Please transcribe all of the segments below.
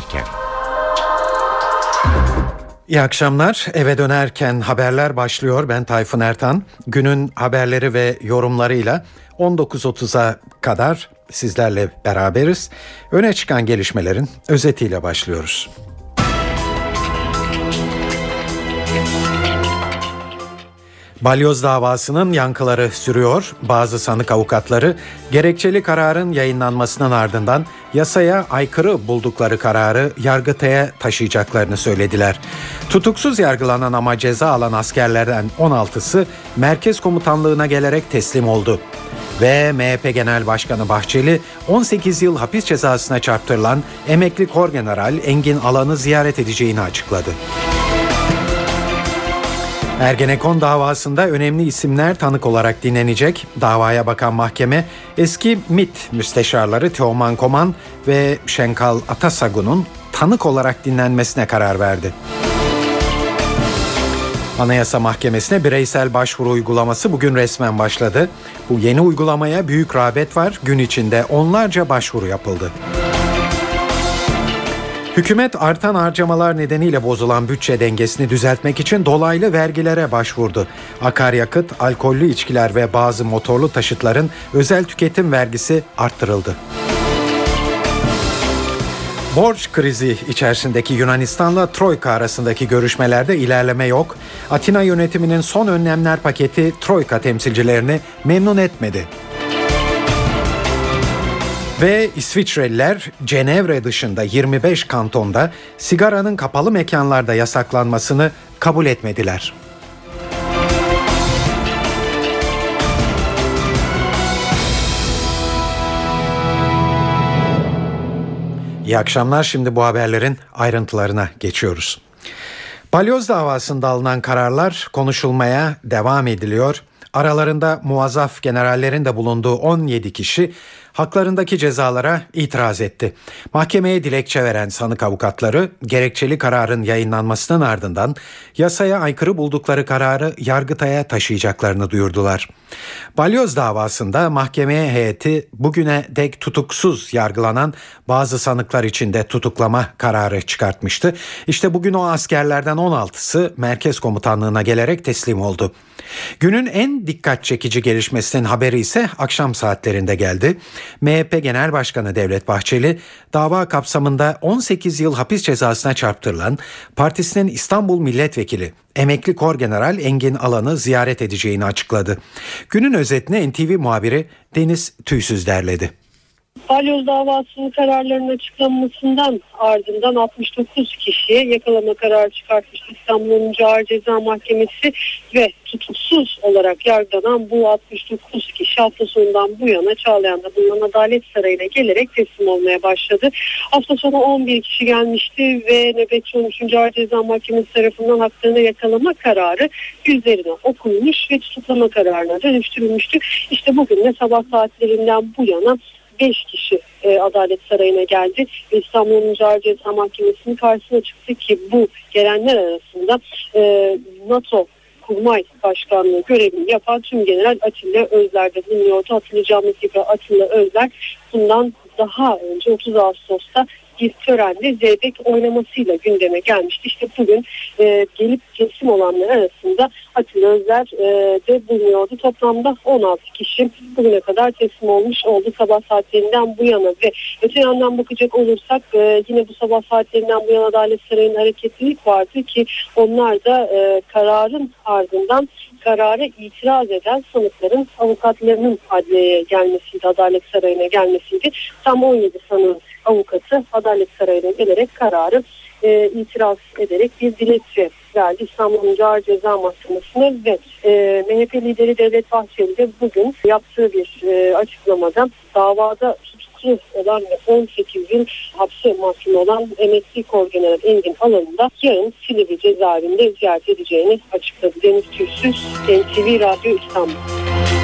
dönerken. İyi akşamlar. Eve dönerken haberler başlıyor. Ben Tayfun Ertan. Günün haberleri ve yorumlarıyla 19.30'a kadar sizlerle beraberiz. Öne çıkan gelişmelerin özetiyle başlıyoruz. Balyoz davasının yankıları sürüyor. Bazı sanık avukatları gerekçeli kararın yayınlanmasının ardından yasaya aykırı buldukları kararı Yargıtay'a taşıyacaklarını söylediler. Tutuksuz yargılanan ama ceza alan askerlerden 16'sı merkez komutanlığına gelerek teslim oldu. Ve MHP Genel Başkanı Bahçeli 18 yıl hapis cezasına çarptırılan emekli kor general Engin Alan'ı ziyaret edeceğini açıkladı. Ergenekon davasında önemli isimler tanık olarak dinlenecek. Davaya bakan mahkeme eski MIT müsteşarları Teoman Koman ve Şenkal Atasagun'un tanık olarak dinlenmesine karar verdi. Anayasa Mahkemesi'ne bireysel başvuru uygulaması bugün resmen başladı. Bu yeni uygulamaya büyük rağbet var. Gün içinde onlarca başvuru yapıldı. Hükümet artan harcamalar nedeniyle bozulan bütçe dengesini düzeltmek için dolaylı vergilere başvurdu. Akaryakıt, alkollü içkiler ve bazı motorlu taşıtların özel tüketim vergisi arttırıldı. Borç krizi içerisindeki Yunanistan'la Troika arasındaki görüşmelerde ilerleme yok. Atina yönetiminin son önlemler paketi Troika temsilcilerini memnun etmedi. Ve İsviçreliler Cenevre dışında 25 kantonda sigaranın kapalı mekanlarda yasaklanmasını kabul etmediler. İyi akşamlar. Şimdi bu haberlerin ayrıntılarına geçiyoruz. Balyoz davasında alınan kararlar konuşulmaya devam ediliyor. Aralarında muazzaf generallerin de bulunduğu 17 kişi haklarındaki cezalara itiraz etti. Mahkemeye dilekçe veren sanık avukatları gerekçeli kararın yayınlanmasının ardından yasaya aykırı buldukları kararı Yargıtay'a taşıyacaklarını duyurdular. Balyoz davasında mahkemeye heyeti bugüne dek tutuksuz yargılanan bazı sanıklar için de tutuklama kararı çıkartmıştı. İşte bugün o askerlerden 16'sı merkez komutanlığına gelerek teslim oldu. Günün en dikkat çekici gelişmesinin haberi ise akşam saatlerinde geldi. MHP Genel Başkanı Devlet Bahçeli dava kapsamında 18 yıl hapis cezasına çarptırılan partisinin İstanbul Milletvekili emekli kor general Engin Alan'ı ziyaret edeceğini açıkladı. Günün özetini NTV muhabiri Deniz Tüysüz derledi. Balyoz davasının kararlarının açıklanmasından ardından 69 kişiye yakalama kararı çıkartmıştı İstanbul 10. Ağır Ceza Mahkemesi ve tutuksuz olarak yargılanan bu 69 kişi hafta sonundan bu yana Çağlayan'da bulunan Adalet Sarayı'na gelerek teslim olmaya başladı. Hafta sonu 11 kişi gelmişti ve nöbetçi 13. Ağır Ceza Mahkemesi tarafından haklarına yakalama kararı yüzlerine okunmuş ve tutuklama kararına dönüştürülmüştü. İşte bugün de sabah saatlerinden bu yana 5 kişi e, Adalet Sarayı'na geldi. İstanbul Mücadele Ceza Mahkemesi'nin karşısına çıktı ki bu gelenler arasında e, NATO Kurmay Başkanlığı görevini yapan tüm General Atilla Özler de bulunuyordu. Atilla Camisi Atilla Özler bundan daha önce 30 Ağustos'ta bir törende zeybek oynamasıyla gündeme gelmişti. İşte bugün e, gelip teslim olanlar arasında Atilla Özler e, de bulunuyordu. Toplamda 16 kişi bugüne kadar teslim olmuş oldu sabah saatlerinden bu yana ve öte yandan bakacak olursak e, yine bu sabah saatlerinden bu yana Adalet Sarayı'nın hareketlilik vardı ki onlar da e, kararın ardından karara itiraz eden sanıkların avukatlarının adliyeye gelmesiydi, Adalet Sarayı'na gelmesiydi. Tam 17 sanığın avukatı Adalet Sarayı'na gelerek kararı e, itiraz ederek bir dilekçe verdi İstanbul Ağır Ceza Mahkemesi'ne ve e, MHP lideri Devlet Bahçeli de bugün yaptığı bir e, açıklamada davada tutuklu olan ve 18 yıl hapse mahkum olan emekli general Engin Alan'ı yarın Silivri cezaevinde ziyaret edeceğini açıkladı. Deniz Tüysüz, NTV Radyo İstanbul.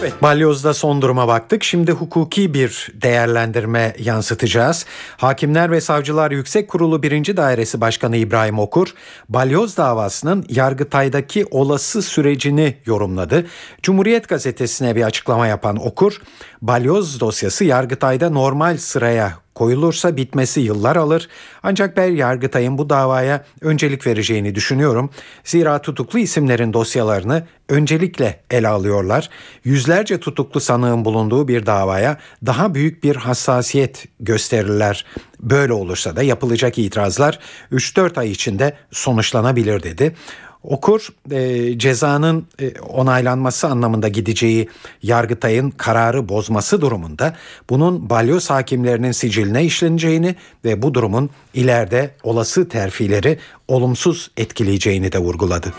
Evet, Balyoz'da son duruma baktık. Şimdi hukuki bir değerlendirme yansıtacağız. Hakimler ve Savcılar Yüksek Kurulu 1. Dairesi Başkanı İbrahim Okur, Balyoz davasının Yargıtay'daki olası sürecini yorumladı. Cumhuriyet Gazetesi'ne bir açıklama yapan Okur, Balyoz dosyası Yargıtay'da normal sıraya koyulursa bitmesi yıllar alır. Ancak ben Yargıtay'ın bu davaya öncelik vereceğini düşünüyorum. Zira tutuklu isimlerin dosyalarını öncelikle ele alıyorlar. Yüzlerce tutuklu sanığın bulunduğu bir davaya daha büyük bir hassasiyet gösterirler. Böyle olursa da yapılacak itirazlar 3-4 ay içinde sonuçlanabilir dedi. Okur e, cezanın e, onaylanması anlamında gideceği Yargıtay'ın kararı bozması durumunda bunun balyoz hakimlerinin siciline işleneceğini ve bu durumun ileride olası terfileri olumsuz etkileyeceğini de vurguladı.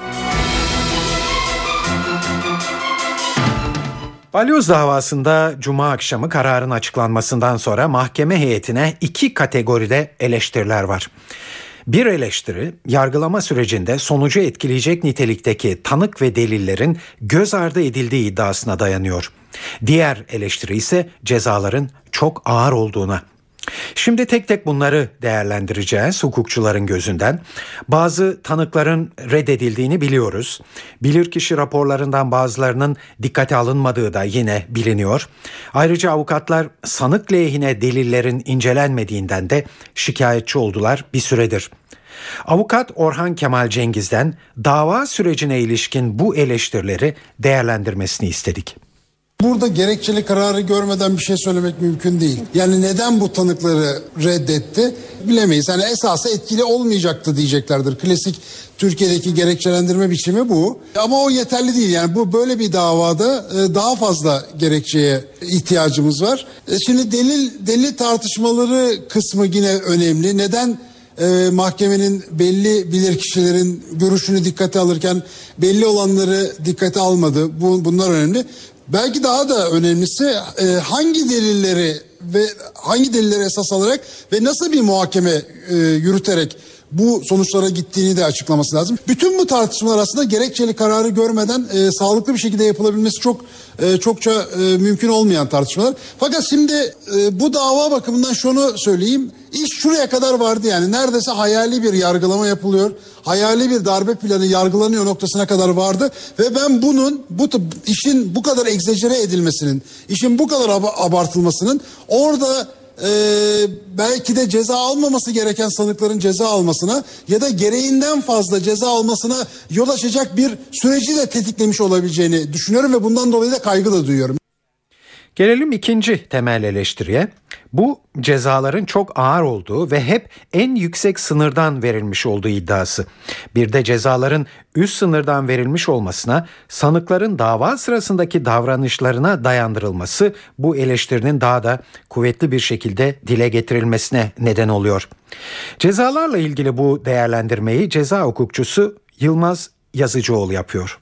Balyoz davasında Cuma akşamı kararın açıklanmasından sonra mahkeme heyetine iki kategoride eleştiriler var. Bir eleştiri yargılama sürecinde sonucu etkileyecek nitelikteki tanık ve delillerin göz ardı edildiği iddiasına dayanıyor. Diğer eleştiri ise cezaların çok ağır olduğuna. Şimdi tek tek bunları değerlendireceğiz hukukçuların gözünden. Bazı tanıkların reddedildiğini biliyoruz. Bilirkişi raporlarından bazılarının dikkate alınmadığı da yine biliniyor. Ayrıca avukatlar sanık lehine delillerin incelenmediğinden de şikayetçi oldular bir süredir. Avukat Orhan Kemal Cengiz'den dava sürecine ilişkin bu eleştirileri değerlendirmesini istedik. Burada gerekçeli kararı görmeden bir şey söylemek mümkün değil. Yani neden bu tanıkları reddetti bilemeyiz. Yani esası etkili olmayacaktı diyeceklerdir. Klasik Türkiye'deki gerekçelendirme biçimi bu. Ama o yeterli değil. Yani bu böyle bir davada e, daha fazla gerekçeye ihtiyacımız var. E, şimdi delil delil tartışmaları kısmı yine önemli. Neden e, mahkemenin belli bilir kişilerin görüşünü dikkate alırken belli olanları dikkate almadı. Bu, bunlar önemli. Belki daha da önemlisi e, hangi delilleri ve hangi delilleri esas alarak ve nasıl bir muhakeme e, yürüterek bu sonuçlara gittiğini de açıklaması lazım. Bütün bu tartışmalar aslında gerekçeli kararı görmeden e, sağlıklı bir şekilde yapılabilmesi çok e, çokça e, mümkün olmayan tartışmalar. Fakat şimdi e, bu dava bakımından şunu söyleyeyim. İş şuraya kadar vardı yani neredeyse hayali bir yargılama yapılıyor. Hayali bir darbe planı yargılanıyor noktasına kadar vardı. Ve ben bunun bu işin bu kadar egzecere edilmesinin, işin bu kadar ab abartılmasının orada e, belki de ceza almaması gereken sanıkların ceza almasına ya da gereğinden fazla ceza almasına yol açacak bir süreci de tetiklemiş olabileceğini düşünüyorum ve bundan dolayı da kaygı da duyuyorum. Gelelim ikinci temel eleştiriye. Bu cezaların çok ağır olduğu ve hep en yüksek sınırdan verilmiş olduğu iddiası. Bir de cezaların üst sınırdan verilmiş olmasına sanıkların dava sırasındaki davranışlarına dayandırılması bu eleştirinin daha da kuvvetli bir şekilde dile getirilmesine neden oluyor. Cezalarla ilgili bu değerlendirmeyi ceza hukukçusu Yılmaz Yazıcıoğlu yapıyor.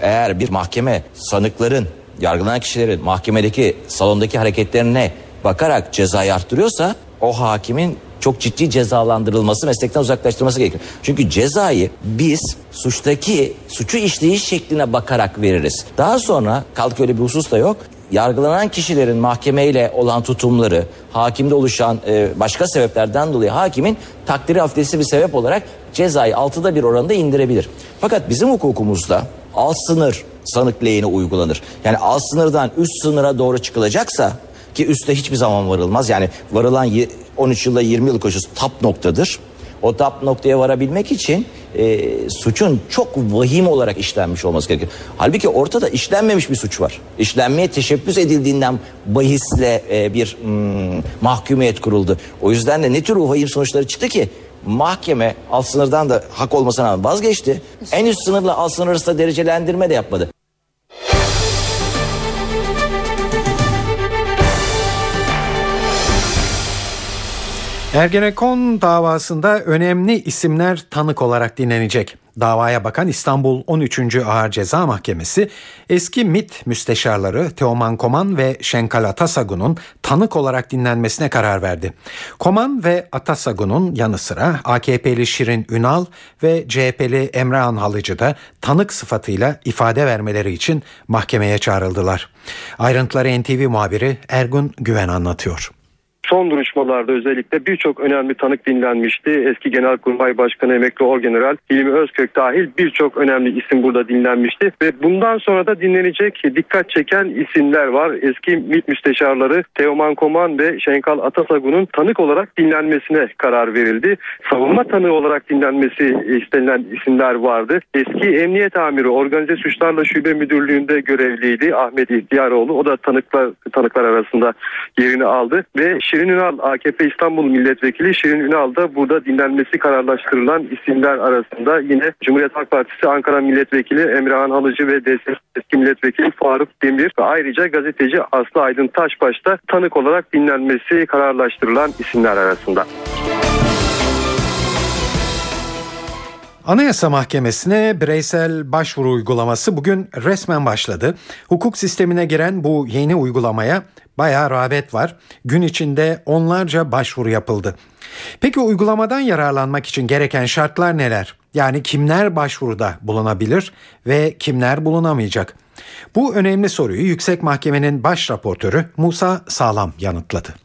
Eğer bir mahkeme sanıkların yargılanan kişilerin mahkemedeki salondaki hareketlerine bakarak cezayı arttırıyorsa o hakimin çok ciddi cezalandırılması, meslekten uzaklaştırması gerekiyor. Çünkü cezayı biz suçtaki suçu işleyiş şekline bakarak veririz. Daha sonra kalk öyle bir husus da yok. Yargılanan kişilerin mahkemeyle olan tutumları, hakimde oluşan e, başka sebeplerden dolayı hakimin takdiri hafiflesi bir sebep olarak cezayı altıda bir oranda indirebilir. Fakat bizim hukukumuzda alt sınır sanık lehine uygulanır. Yani alt sınırdan üst sınıra doğru çıkılacaksa ki üste hiçbir zaman varılmaz. Yani varılan 13 yılda 20 yıl koşusu tap noktadır. O tap noktaya varabilmek için e, suçun çok vahim olarak işlenmiş olması gerekir. Halbuki ortada işlenmemiş bir suç var. İşlenmeye teşebbüs edildiğinden bahisle e, bir hmm, mahkumiyet kuruldu. O yüzden de ne tür vahim sonuçları çıktı ki mahkeme alt sınırdan da hak olmasına rağmen vazgeçti. En üst sınırla alt sınır arasında derecelendirme de yapmadı. Ergenekon davasında önemli isimler tanık olarak dinlenecek. Davaya bakan İstanbul 13. Ağır Ceza Mahkemesi eski MIT müsteşarları Teoman Koman ve Şenkal Atasagun'un tanık olarak dinlenmesine karar verdi. Koman ve Atasagun'un yanı sıra AKP'li Şirin Ünal ve CHP'li Emre Halıcı da tanık sıfatıyla ifade vermeleri için mahkemeye çağrıldılar. Ayrıntıları NTV muhabiri Ergun Güven anlatıyor. Son duruşmalarda özellikle birçok önemli tanık dinlenmişti. Eski Genelkurmay Başkanı Emekli Orgeneral Hilmi Özkök dahil birçok önemli isim burada dinlenmişti. Ve bundan sonra da dinlenecek dikkat çeken isimler var. Eski MİT müsteşarları Teoman Koman ve Şenkal Atasagun'un tanık olarak dinlenmesine karar verildi. Savunma tanığı olarak dinlenmesi istenilen isimler vardı. Eski Emniyet Amiri Organize Suçlarla Şube Müdürlüğü'nde görevliydi Ahmet İhtiyaroğlu. O da tanıklar tanıklar arasında yerini aldı ve Şirin Ünal AKP İstanbul Milletvekili Şirin Ünal da burada dinlenmesi kararlaştırılan isimler arasında yine Cumhuriyet Halk Partisi Ankara Milletvekili Emrehan Halıcı ve DSP eski milletvekili Faruk Demir ve ayrıca gazeteci Aslı Aydın Taşbaş da tanık olarak dinlenmesi kararlaştırılan isimler arasında. Anayasa Mahkemesi'ne bireysel başvuru uygulaması bugün resmen başladı. Hukuk sistemine giren bu yeni uygulamaya bayağı rağbet var. Gün içinde onlarca başvuru yapıldı. Peki uygulamadan yararlanmak için gereken şartlar neler? Yani kimler başvuruda bulunabilir ve kimler bulunamayacak? Bu önemli soruyu Yüksek Mahkemenin baş raportörü Musa Sağlam yanıtladı.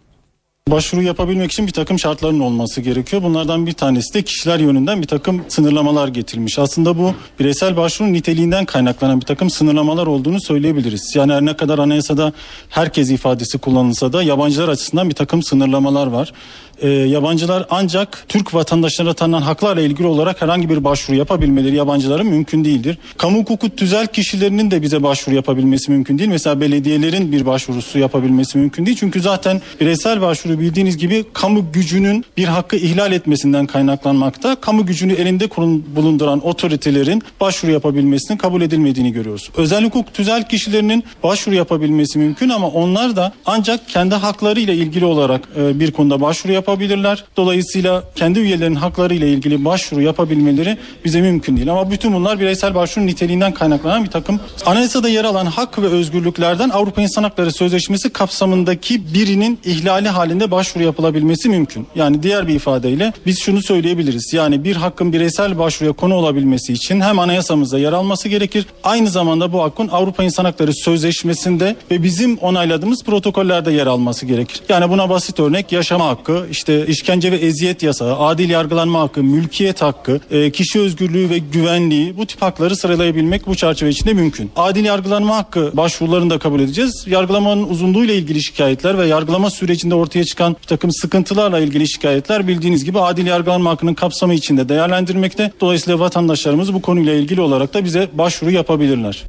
Başvuru yapabilmek için bir takım şartların olması gerekiyor. Bunlardan bir tanesi de kişiler yönünden bir takım sınırlamalar getirilmiş. Aslında bu bireysel başvurunun niteliğinden kaynaklanan bir takım sınırlamalar olduğunu söyleyebiliriz. Yani her ne kadar anayasada herkes ifadesi kullanılsa da yabancılar açısından bir takım sınırlamalar var. Ee, yabancılar ancak Türk vatandaşlarına tanınan haklarla ilgili olarak herhangi bir başvuru yapabilmeleri yabancıların mümkün değildir. Kamu hukuku tüzel kişilerinin de bize başvuru yapabilmesi mümkün değil. Mesela belediyelerin bir başvurusu yapabilmesi mümkün değil. Çünkü zaten bireysel başvuru bildiğiniz gibi kamu gücünün bir hakkı ihlal etmesinden kaynaklanmakta. Kamu gücünü elinde kurun- bulunduran otoritelerin başvuru yapabilmesinin kabul edilmediğini görüyoruz. Özel hukuk tüzel kişilerinin başvuru yapabilmesi mümkün ama onlar da ancak kendi haklarıyla ilgili olarak e, bir konuda başvuru yapabilirler. Dolayısıyla kendi üyelerinin haklarıyla ilgili başvuru yapabilmeleri bize mümkün değil. Ama bütün bunlar bireysel başvurunun niteliğinden kaynaklanan bir takım. Anayasada yer alan hak ve özgürlüklerden Avrupa İnsan Hakları Sözleşmesi kapsamındaki birinin ihlali halinde başvuru yapılabilmesi mümkün. Yani diğer bir ifadeyle biz şunu söyleyebiliriz. Yani bir hakkın bireysel başvuruya konu olabilmesi için hem anayasamızda yer alması gerekir. Aynı zamanda bu hakkın Avrupa İnsan Hakları Sözleşmesi'nde ve bizim onayladığımız protokollerde yer alması gerekir. Yani buna basit örnek yaşama hakkı, işte işkence ve eziyet yasağı, adil yargılanma hakkı, mülkiyet hakkı, e, kişi özgürlüğü ve güvenliği bu tip hakları sıralayabilmek bu çerçeve içinde mümkün. Adil yargılanma hakkı başvurularını da kabul edeceğiz. Yargılamanın uzunluğuyla ilgili şikayetler ve yargılama sürecinde ortaya çıkan bir takım sıkıntılarla ilgili şikayetler bildiğiniz gibi adil yargılanma hakkının kapsamı içinde değerlendirmekte. Dolayısıyla vatandaşlarımız bu konuyla ilgili olarak da bize başvuru yapabilirler.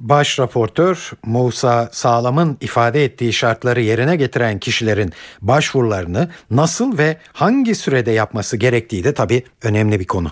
Baş raportör Musa Sağlam'ın ifade ettiği şartları yerine getiren kişilerin başvurularını nasıl ve hangi sürede yapması gerektiği de tabii önemli bir konu.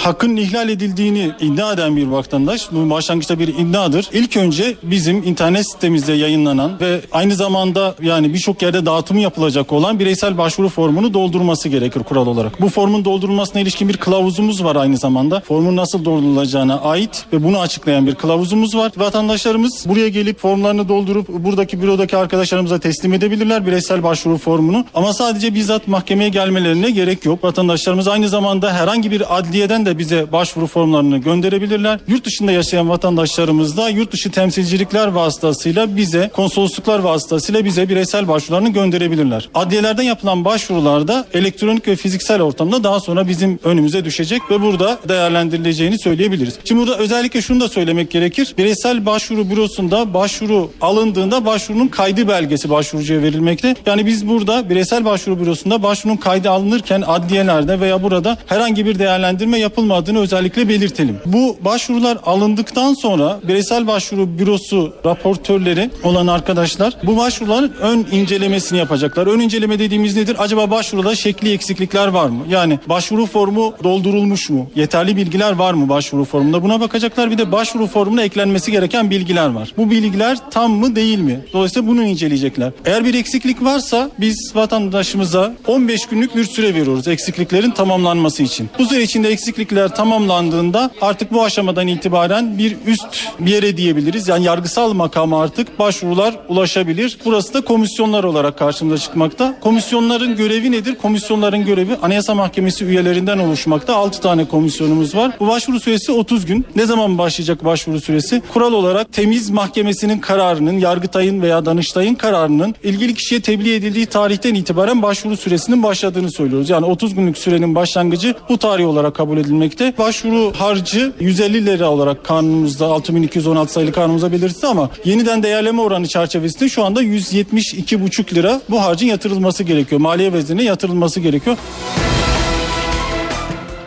Hakkın ihlal edildiğini iddia eden bir vatandaş bu başlangıçta bir iddiadır. İlk önce bizim internet sitemizde yayınlanan ve aynı zamanda yani birçok yerde dağıtımı yapılacak olan bireysel başvuru formunu doldurması gerekir kural olarak. Bu formun doldurulmasına ilişkin bir kılavuzumuz var aynı zamanda. Formun nasıl doldurulacağına ait ve bunu açıklayan bir kılavuzumuz var. Vatandaşlarımız buraya gelip formlarını doldurup buradaki bürodaki arkadaşlarımıza teslim edebilirler bireysel başvuru formunu. Ama sadece bizzat mahkemeye gelmelerine gerek yok. Vatandaşlarımız aynı zamanda herhangi bir adliyeden de bize başvuru formlarını gönderebilirler. Yurt dışında yaşayan vatandaşlarımız da yurt dışı temsilcilikler vasıtasıyla bize, konsolosluklar vasıtasıyla bize bireysel başvurularını gönderebilirler. Adliyelerden yapılan başvurularda elektronik ve fiziksel ortamda daha sonra bizim önümüze düşecek ve burada değerlendirileceğini söyleyebiliriz. Şimdi burada özellikle şunu da söylemek gerekir. Bireysel başvuru bürosunda başvuru alındığında başvurunun kaydı belgesi başvurucuya verilmekte. Yani biz burada bireysel başvuru bürosunda başvurunun kaydı alınırken adliyelerde veya burada herhangi bir değerlendirme yapılmadığını özellikle belirtelim. Bu başvurular alındıktan sonra bireysel başvuru bürosu raportörleri olan arkadaşlar bu başvuruların ön incelemesini yapacaklar. Ön inceleme dediğimiz nedir? Acaba başvuruda şekli eksiklikler var mı? Yani başvuru formu doldurulmuş mu? Yeterli bilgiler var mı başvuru formunda? Buna bakacaklar. Bir de başvuru formuna eklenmesi gereken bilgiler var. Bu bilgiler tam mı değil mi? Dolayısıyla bunu inceleyecekler. Eğer bir eksiklik varsa biz vatandaşımıza 15 günlük bir süre veriyoruz eksikliklerin tamamlanması için. Bu süre içinde eksiklik tetkikler tamamlandığında artık bu aşamadan itibaren bir üst bir yere diyebiliriz. Yani yargısal makama artık başvurular ulaşabilir. Burası da komisyonlar olarak karşımıza çıkmakta. Komisyonların görevi nedir? Komisyonların görevi Anayasa Mahkemesi üyelerinden oluşmakta. 6 tane komisyonumuz var. Bu başvuru süresi 30 gün. Ne zaman başlayacak başvuru süresi? Kural olarak temiz mahkemesinin kararının, Yargıtay'ın veya Danıştay'ın kararının ilgili kişiye tebliğ edildiği tarihten itibaren başvuru süresinin başladığını söylüyoruz. Yani 30 günlük sürenin başlangıcı bu tarih olarak kabul edilmekte. Başvuru harcı 150 lira olarak kanunumuzda 6216 sayılı kanunumuza belirtildi ama yeniden değerleme oranı çerçevesinde şu anda 172,5 lira bu harcın yatırılması gerekiyor. Maliye veznine yatırılması gerekiyor.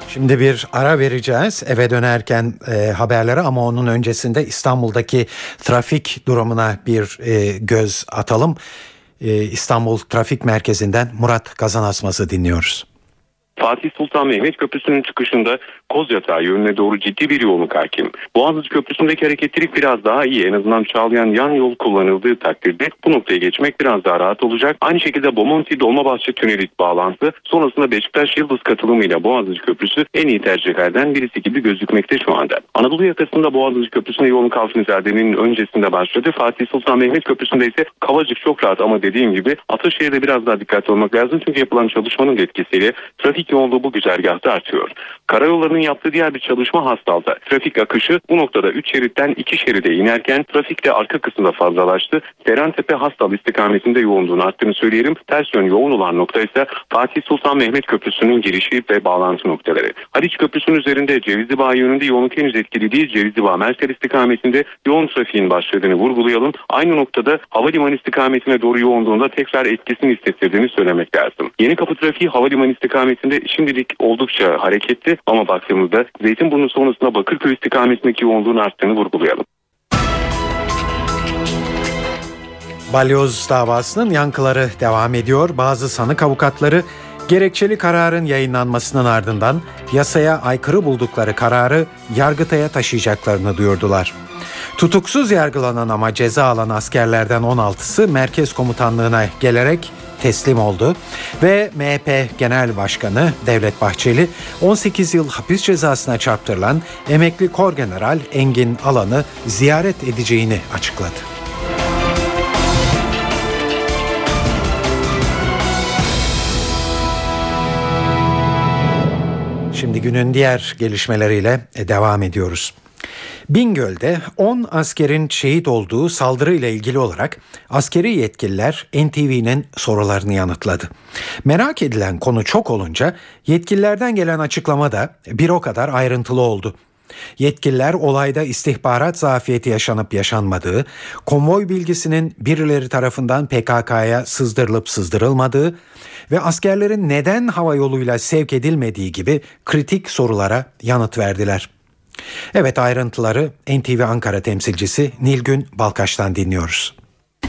Şimdi bir ara vereceğiz eve dönerken e, haberlere ama onun öncesinde İstanbul'daki trafik durumuna bir e, göz atalım. E, İstanbul Trafik Merkezi'nden Murat Kazanasmaz'ı dinliyoruz. Fatih Sultan Mehmet Köprüsü'nün çıkışında Kozyatağı yönüne doğru ciddi bir yoğunluk hakim. Boğaziçi Köprüsü'ndeki hareketlilik biraz daha iyi. En azından Çağlayan yan yol kullanıldığı takdirde bu noktaya geçmek biraz daha rahat olacak. Aynı şekilde Bomonti Dolmabahçe Tüneli bağlantı sonrasında Beşiktaş Yıldız katılımıyla Boğaziçi Köprüsü en iyi tercihlerden birisi gibi gözükmekte şu anda. Anadolu yakasında Boğaziçi Köprüsü'nde yoğunluk Altınzade'nin öncesinde başladı. Fatih Sultan Mehmet Köprüsü'nde ise Kavacık çok rahat ama dediğim gibi Ataşehir'de biraz daha dikkatli olmak lazım. Çünkü yapılan çalışmanın etkisiyle trafik yoğunluğu bu güzergahta artıyor. Karayollarının yaptığı diğer bir çalışma Hastal'da. Trafik akışı bu noktada 3 şeritten 2 şeride inerken trafik de arka kısımda fazlalaştı. Serentepe Hastal istikametinde yoğunluğun arttığını söyleyelim. Ters yön yoğun olan nokta ise Fatih Sultan Mehmet Köprüsü'nün girişi ve bağlantı noktaları. Haliç Köprüsü'nün üzerinde Cevizli Bağ yönünde yoğunluk henüz etkili değil. Cevizli Bağ Merkel istikametinde yoğun trafiğin başladığını vurgulayalım. Aynı noktada havalimanı istikametine doğru yoğunluğunda tekrar etkisini hissettirdiğini söylemek lazım. Yeni kapı trafiği havalimanı istikametinde şimdilik oldukça hareketli ama baktığımızda Zeytinburnu sonrasında Bakırköy istikametindeki yoğunluğun arttığını vurgulayalım. Balyoz davasının yankıları devam ediyor. Bazı sanık avukatları gerekçeli kararın yayınlanmasının ardından yasaya aykırı buldukları kararı Yargıtay'a taşıyacaklarını duyurdular. Tutuksuz yargılanan ama ceza alan askerlerden 16'sı merkez komutanlığına gelerek teslim oldu ve MHP Genel Başkanı Devlet Bahçeli 18 yıl hapis cezasına çarptırılan emekli kor general Engin Alan'ı ziyaret edeceğini açıkladı. Şimdi günün diğer gelişmeleriyle devam ediyoruz. Bingöl'de 10 askerin şehit olduğu saldırıyla ilgili olarak askeri yetkililer NTV'nin sorularını yanıtladı. Merak edilen konu çok olunca yetkililerden gelen açıklama da bir o kadar ayrıntılı oldu. Yetkililer olayda istihbarat zafiyeti yaşanıp yaşanmadığı, konvoy bilgisinin birileri tarafından PKK'ya sızdırılıp sızdırılmadığı ve askerlerin neden hava yoluyla sevk edilmediği gibi kritik sorulara yanıt verdiler. Evet ayrıntıları NTV Ankara temsilcisi Nilgün Balkaş'tan dinliyoruz.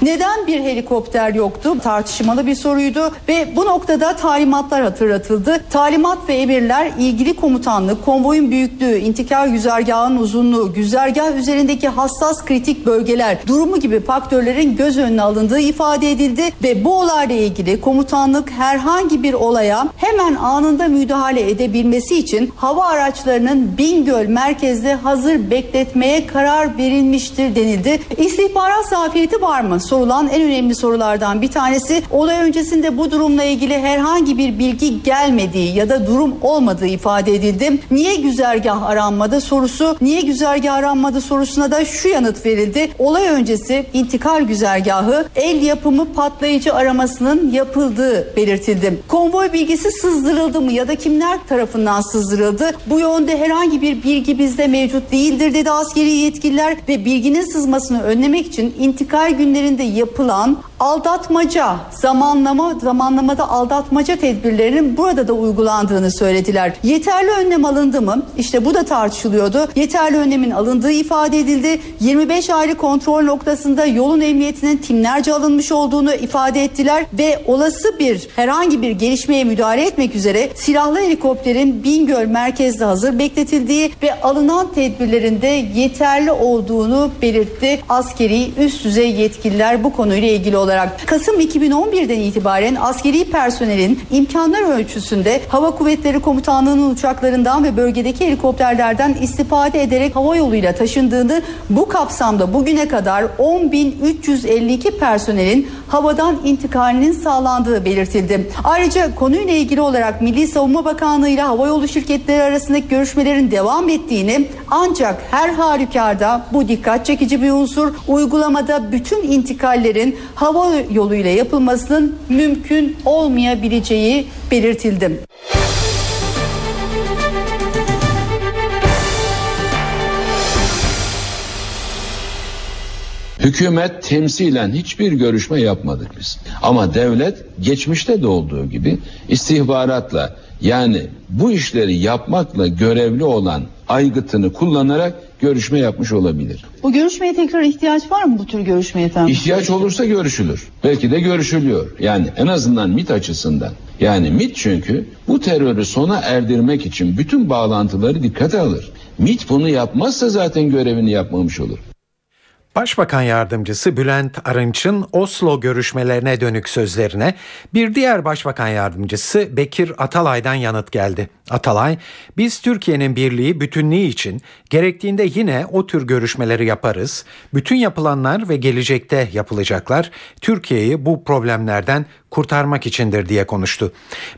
Neden bir helikopter yoktu? Tartışmalı bir soruydu ve bu noktada talimatlar hatırlatıldı. Talimat ve emirler ilgili komutanlık, konvoyun büyüklüğü, intikal güzergahının uzunluğu, güzergah üzerindeki hassas kritik bölgeler, durumu gibi faktörlerin göz önüne alındığı ifade edildi ve bu olayla ilgili komutanlık herhangi bir olaya hemen anında müdahale edebilmesi için hava araçlarının Bingöl merkezde hazır bekletmeye karar verilmiştir denildi. İstihbarat zafiyeti var mı? Sorulan en önemli sorulardan bir tanesi. Olay öncesinde bu durumla ilgili herhangi bir bilgi gelmediği ya da durum olmadığı ifade edildi. Niye güzergah aranmadı sorusu, niye güzergah aranmadı sorusuna da şu yanıt verildi. Olay öncesi intikal güzergahı el yapımı patlayıcı aramasının yapıldığı belirtildi. Konvoy bilgisi sızdırıldı mı ya da kimler tarafından sızdırıldı? Bu yönde herhangi bir bilgi bizde mevcut değildir dedi askeri yetkililer ve bilginin sızmasını önlemek için intikal günlerinde yapılan aldatmaca, zamanlama zamanlamada aldatmaca tedbirlerinin burada da uygulandığını söylediler. Yeterli önlem alındı mı? İşte bu da tartışılıyordu. Yeterli önlemin alındığı ifade edildi. 25 ayrı kontrol noktasında yolun emniyetinin timlerce alınmış olduğunu ifade ettiler ve olası bir herhangi bir gelişmeye müdahale etmek üzere silahlı helikopterin Bingöl merkezde hazır bekletildiği ve alınan tedbirlerinde yeterli olduğunu belirtti askeri üst düzey yetkililer gelişmeler bu konuyla ilgili olarak. Kasım 2011'den itibaren askeri personelin imkanlar ölçüsünde Hava Kuvvetleri Komutanlığı'nın uçaklarından ve bölgedeki helikopterlerden istifade ederek hava yoluyla taşındığını bu kapsamda bugüne kadar 10.352 personelin havadan intikalinin sağlandığı belirtildi. Ayrıca konuyla ilgili olarak Milli Savunma Bakanlığı ile havayolu şirketleri arasındaki görüşmelerin devam ettiğini ancak her halükarda bu dikkat çekici bir unsur uygulamada bütün intikallerin hava yoluyla yapılmasının mümkün olmayabileceği belirtildi. Hükümet temsilen hiçbir görüşme yapmadık biz. Ama devlet geçmişte de olduğu gibi istihbaratla yani bu işleri yapmakla görevli olan aygıtını kullanarak görüşme yapmış olabilir. Bu görüşmeye tekrar ihtiyaç var mı bu tür görüşmeye efendim? İhtiyaç olursa görüşülür. Belki de görüşülüyor. Yani en azından MIT açısından. Yani MIT çünkü bu terörü sona erdirmek için bütün bağlantıları dikkate alır. MIT bunu yapmazsa zaten görevini yapmamış olur. Başbakan Yardımcısı Bülent Arınç'ın Oslo görüşmelerine dönük sözlerine bir diğer Başbakan Yardımcısı Bekir Atalay'dan yanıt geldi. Atalay, biz Türkiye'nin birliği, bütünlüğü için gerektiğinde yine o tür görüşmeleri yaparız. Bütün yapılanlar ve gelecekte yapılacaklar Türkiye'yi bu problemlerden kurtarmak içindir diye konuştu.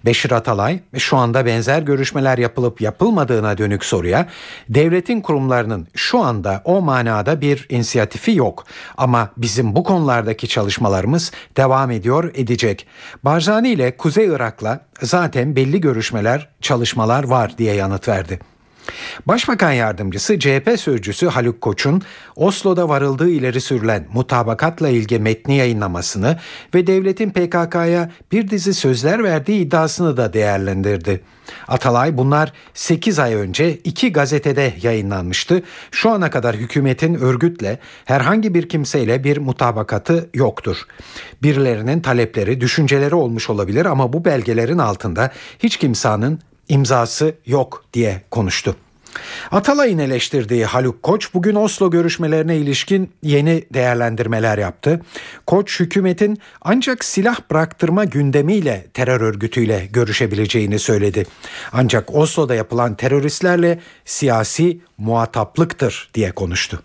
Beşir Atalay şu anda benzer görüşmeler yapılıp yapılmadığına dönük soruya devletin kurumlarının şu anda o manada bir inisiyatifi yok ama bizim bu konulardaki çalışmalarımız devam ediyor edecek. Barzani ile Kuzey Irak'la zaten belli görüşmeler, çalışmalar var diye yanıt verdi. Başbakan yardımcısı CHP sözcüsü Haluk Koç'un Oslo'da varıldığı ileri sürülen mutabakatla ilgili metni yayınlamasını ve devletin PKK'ya bir dizi sözler verdiği iddiasını da değerlendirdi. Atalay bunlar 8 ay önce iki gazetede yayınlanmıştı. Şu ana kadar hükümetin örgütle herhangi bir kimseyle bir mutabakatı yoktur. Birilerinin talepleri, düşünceleri olmuş olabilir ama bu belgelerin altında hiç kimsenin imzası yok diye konuştu. Atalay'ın eleştirdiği Haluk Koç bugün Oslo görüşmelerine ilişkin yeni değerlendirmeler yaptı. Koç hükümetin ancak silah bıraktırma gündemiyle terör örgütüyle görüşebileceğini söyledi. Ancak Oslo'da yapılan teröristlerle siyasi muhataplıktır diye konuştu.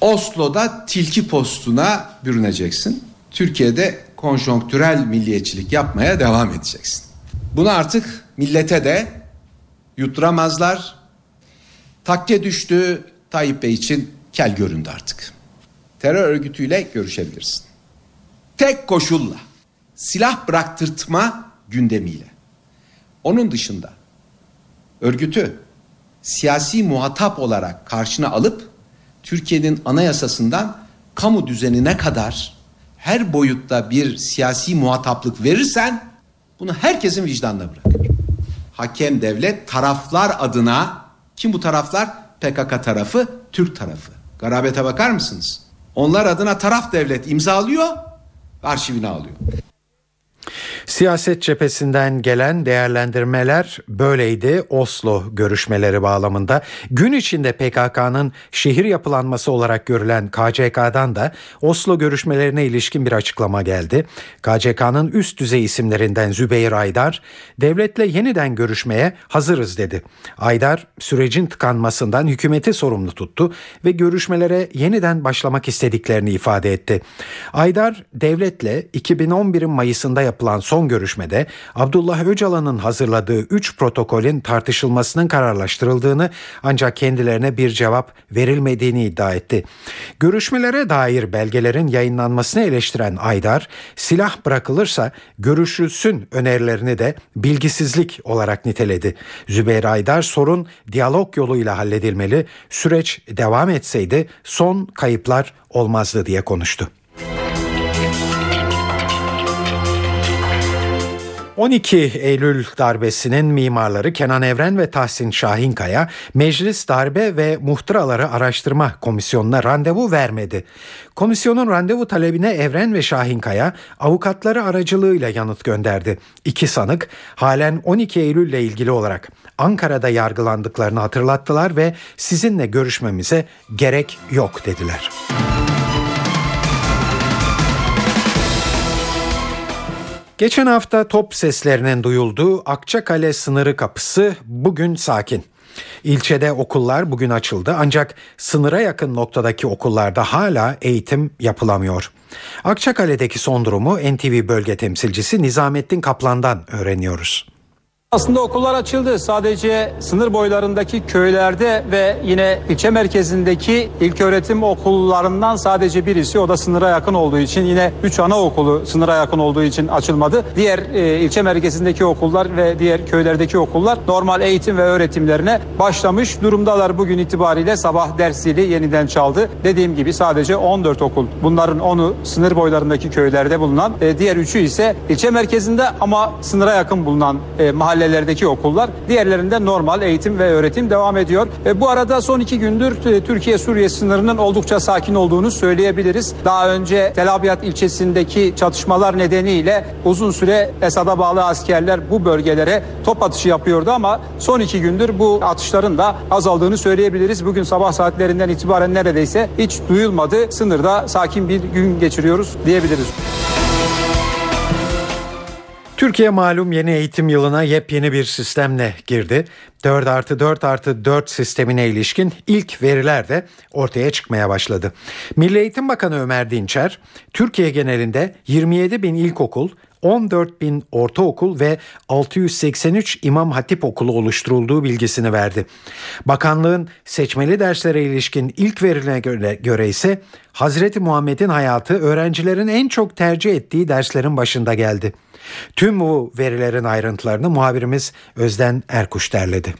Oslo'da tilki postuna bürüneceksin. Türkiye'de konjonktürel milliyetçilik yapmaya devam edeceksin. Bunu artık millete de yutturamazlar. Takke düştü Tayyip Bey için kel göründü artık. Terör örgütüyle görüşebilirsin. Tek koşulla silah bıraktırtma gündemiyle. Onun dışında örgütü siyasi muhatap olarak karşına alıp Türkiye'nin anayasasından kamu düzenine kadar her boyutta bir siyasi muhataplık verirsen bunu herkesin vicdanına bırakır. Hakem devlet taraflar adına kim bu taraflar? PKK tarafı, Türk tarafı. Garabete bakar mısınız? Onlar adına taraf devlet imzalıyor, arşivine alıyor. Siyaset cephesinden gelen değerlendirmeler böyleydi Oslo görüşmeleri bağlamında. Gün içinde PKK'nın şehir yapılanması olarak görülen KCK'dan da Oslo görüşmelerine ilişkin bir açıklama geldi. KCK'nın üst düzey isimlerinden Zübeyir Aydar, devletle yeniden görüşmeye hazırız dedi. Aydar sürecin tıkanmasından hükümeti sorumlu tuttu ve görüşmelere yeniden başlamak istediklerini ifade etti. Aydar devletle 2011'in Mayıs'ında yapılan son görüşmede Abdullah Öcalan'ın hazırladığı 3 protokolün tartışılmasının kararlaştırıldığını ancak kendilerine bir cevap verilmediğini iddia etti. Görüşmelere dair belgelerin yayınlanmasını eleştiren Aydar, silah bırakılırsa görüşülsün önerilerini de bilgisizlik olarak niteledi. Zübeyir Aydar sorun diyalog yoluyla halledilmeli, süreç devam etseydi son kayıplar olmazdı diye konuştu. 12 Eylül darbesinin mimarları Kenan Evren ve Tahsin Şahinkaya Meclis Darbe ve Muhtıraları Araştırma Komisyonu'na randevu vermedi. Komisyonun randevu talebine Evren ve Şahinkaya avukatları aracılığıyla yanıt gönderdi. İki sanık halen 12 Eylül ile ilgili olarak Ankara'da yargılandıklarını hatırlattılar ve sizinle görüşmemize gerek yok dediler. Geçen hafta top seslerinin duyulduğu Akçakale sınırı kapısı bugün sakin. İlçede okullar bugün açıldı ancak sınıra yakın noktadaki okullarda hala eğitim yapılamıyor. Akçakale'deki son durumu NTV bölge temsilcisi Nizamettin Kaplan'dan öğreniyoruz. Aslında okullar açıldı. Sadece sınır boylarındaki köylerde ve yine ilçe merkezindeki ilköğretim okullarından sadece birisi o da sınıra yakın olduğu için yine 3 anaokulu sınıra yakın olduğu için açılmadı. Diğer e, ilçe merkezindeki okullar ve diğer köylerdeki okullar normal eğitim ve öğretimlerine başlamış durumdalar. Bugün itibariyle sabah ders zili yeniden çaldı. Dediğim gibi sadece 14 okul. Bunların 10'u sınır boylarındaki köylerde bulunan, e, diğer 3'ü ise ilçe merkezinde ama sınıra yakın bulunan e, mahalle mahallelerdeki okullar. Diğerlerinde normal eğitim ve öğretim devam ediyor. E, bu arada son iki gündür e, Türkiye-Suriye sınırının oldukça sakin olduğunu söyleyebiliriz. Daha önce Tel Abyad ilçesindeki çatışmalar nedeniyle uzun süre Esad'a bağlı askerler bu bölgelere top atışı yapıyordu ama son iki gündür bu atışların da azaldığını söyleyebiliriz. Bugün sabah saatlerinden itibaren neredeyse hiç duyulmadı. Sınırda sakin bir gün geçiriyoruz diyebiliriz. Türkiye malum yeni eğitim yılına yepyeni bir sistemle girdi. 4 artı 4 artı 4 sistemine ilişkin ilk veriler de ortaya çıkmaya başladı. Milli Eğitim Bakanı Ömer Dinçer, Türkiye genelinde 27 bin ilkokul, 14 bin ortaokul ve 683 İmam Hatip okulu oluşturulduğu bilgisini verdi. Bakanlığın seçmeli derslere ilişkin ilk verilerine göre, göre ise Hazreti Muhammed'in hayatı öğrencilerin en çok tercih ettiği derslerin başında geldi. Tüm bu verilerin ayrıntılarını muhabirimiz Özden Erkuş derledi.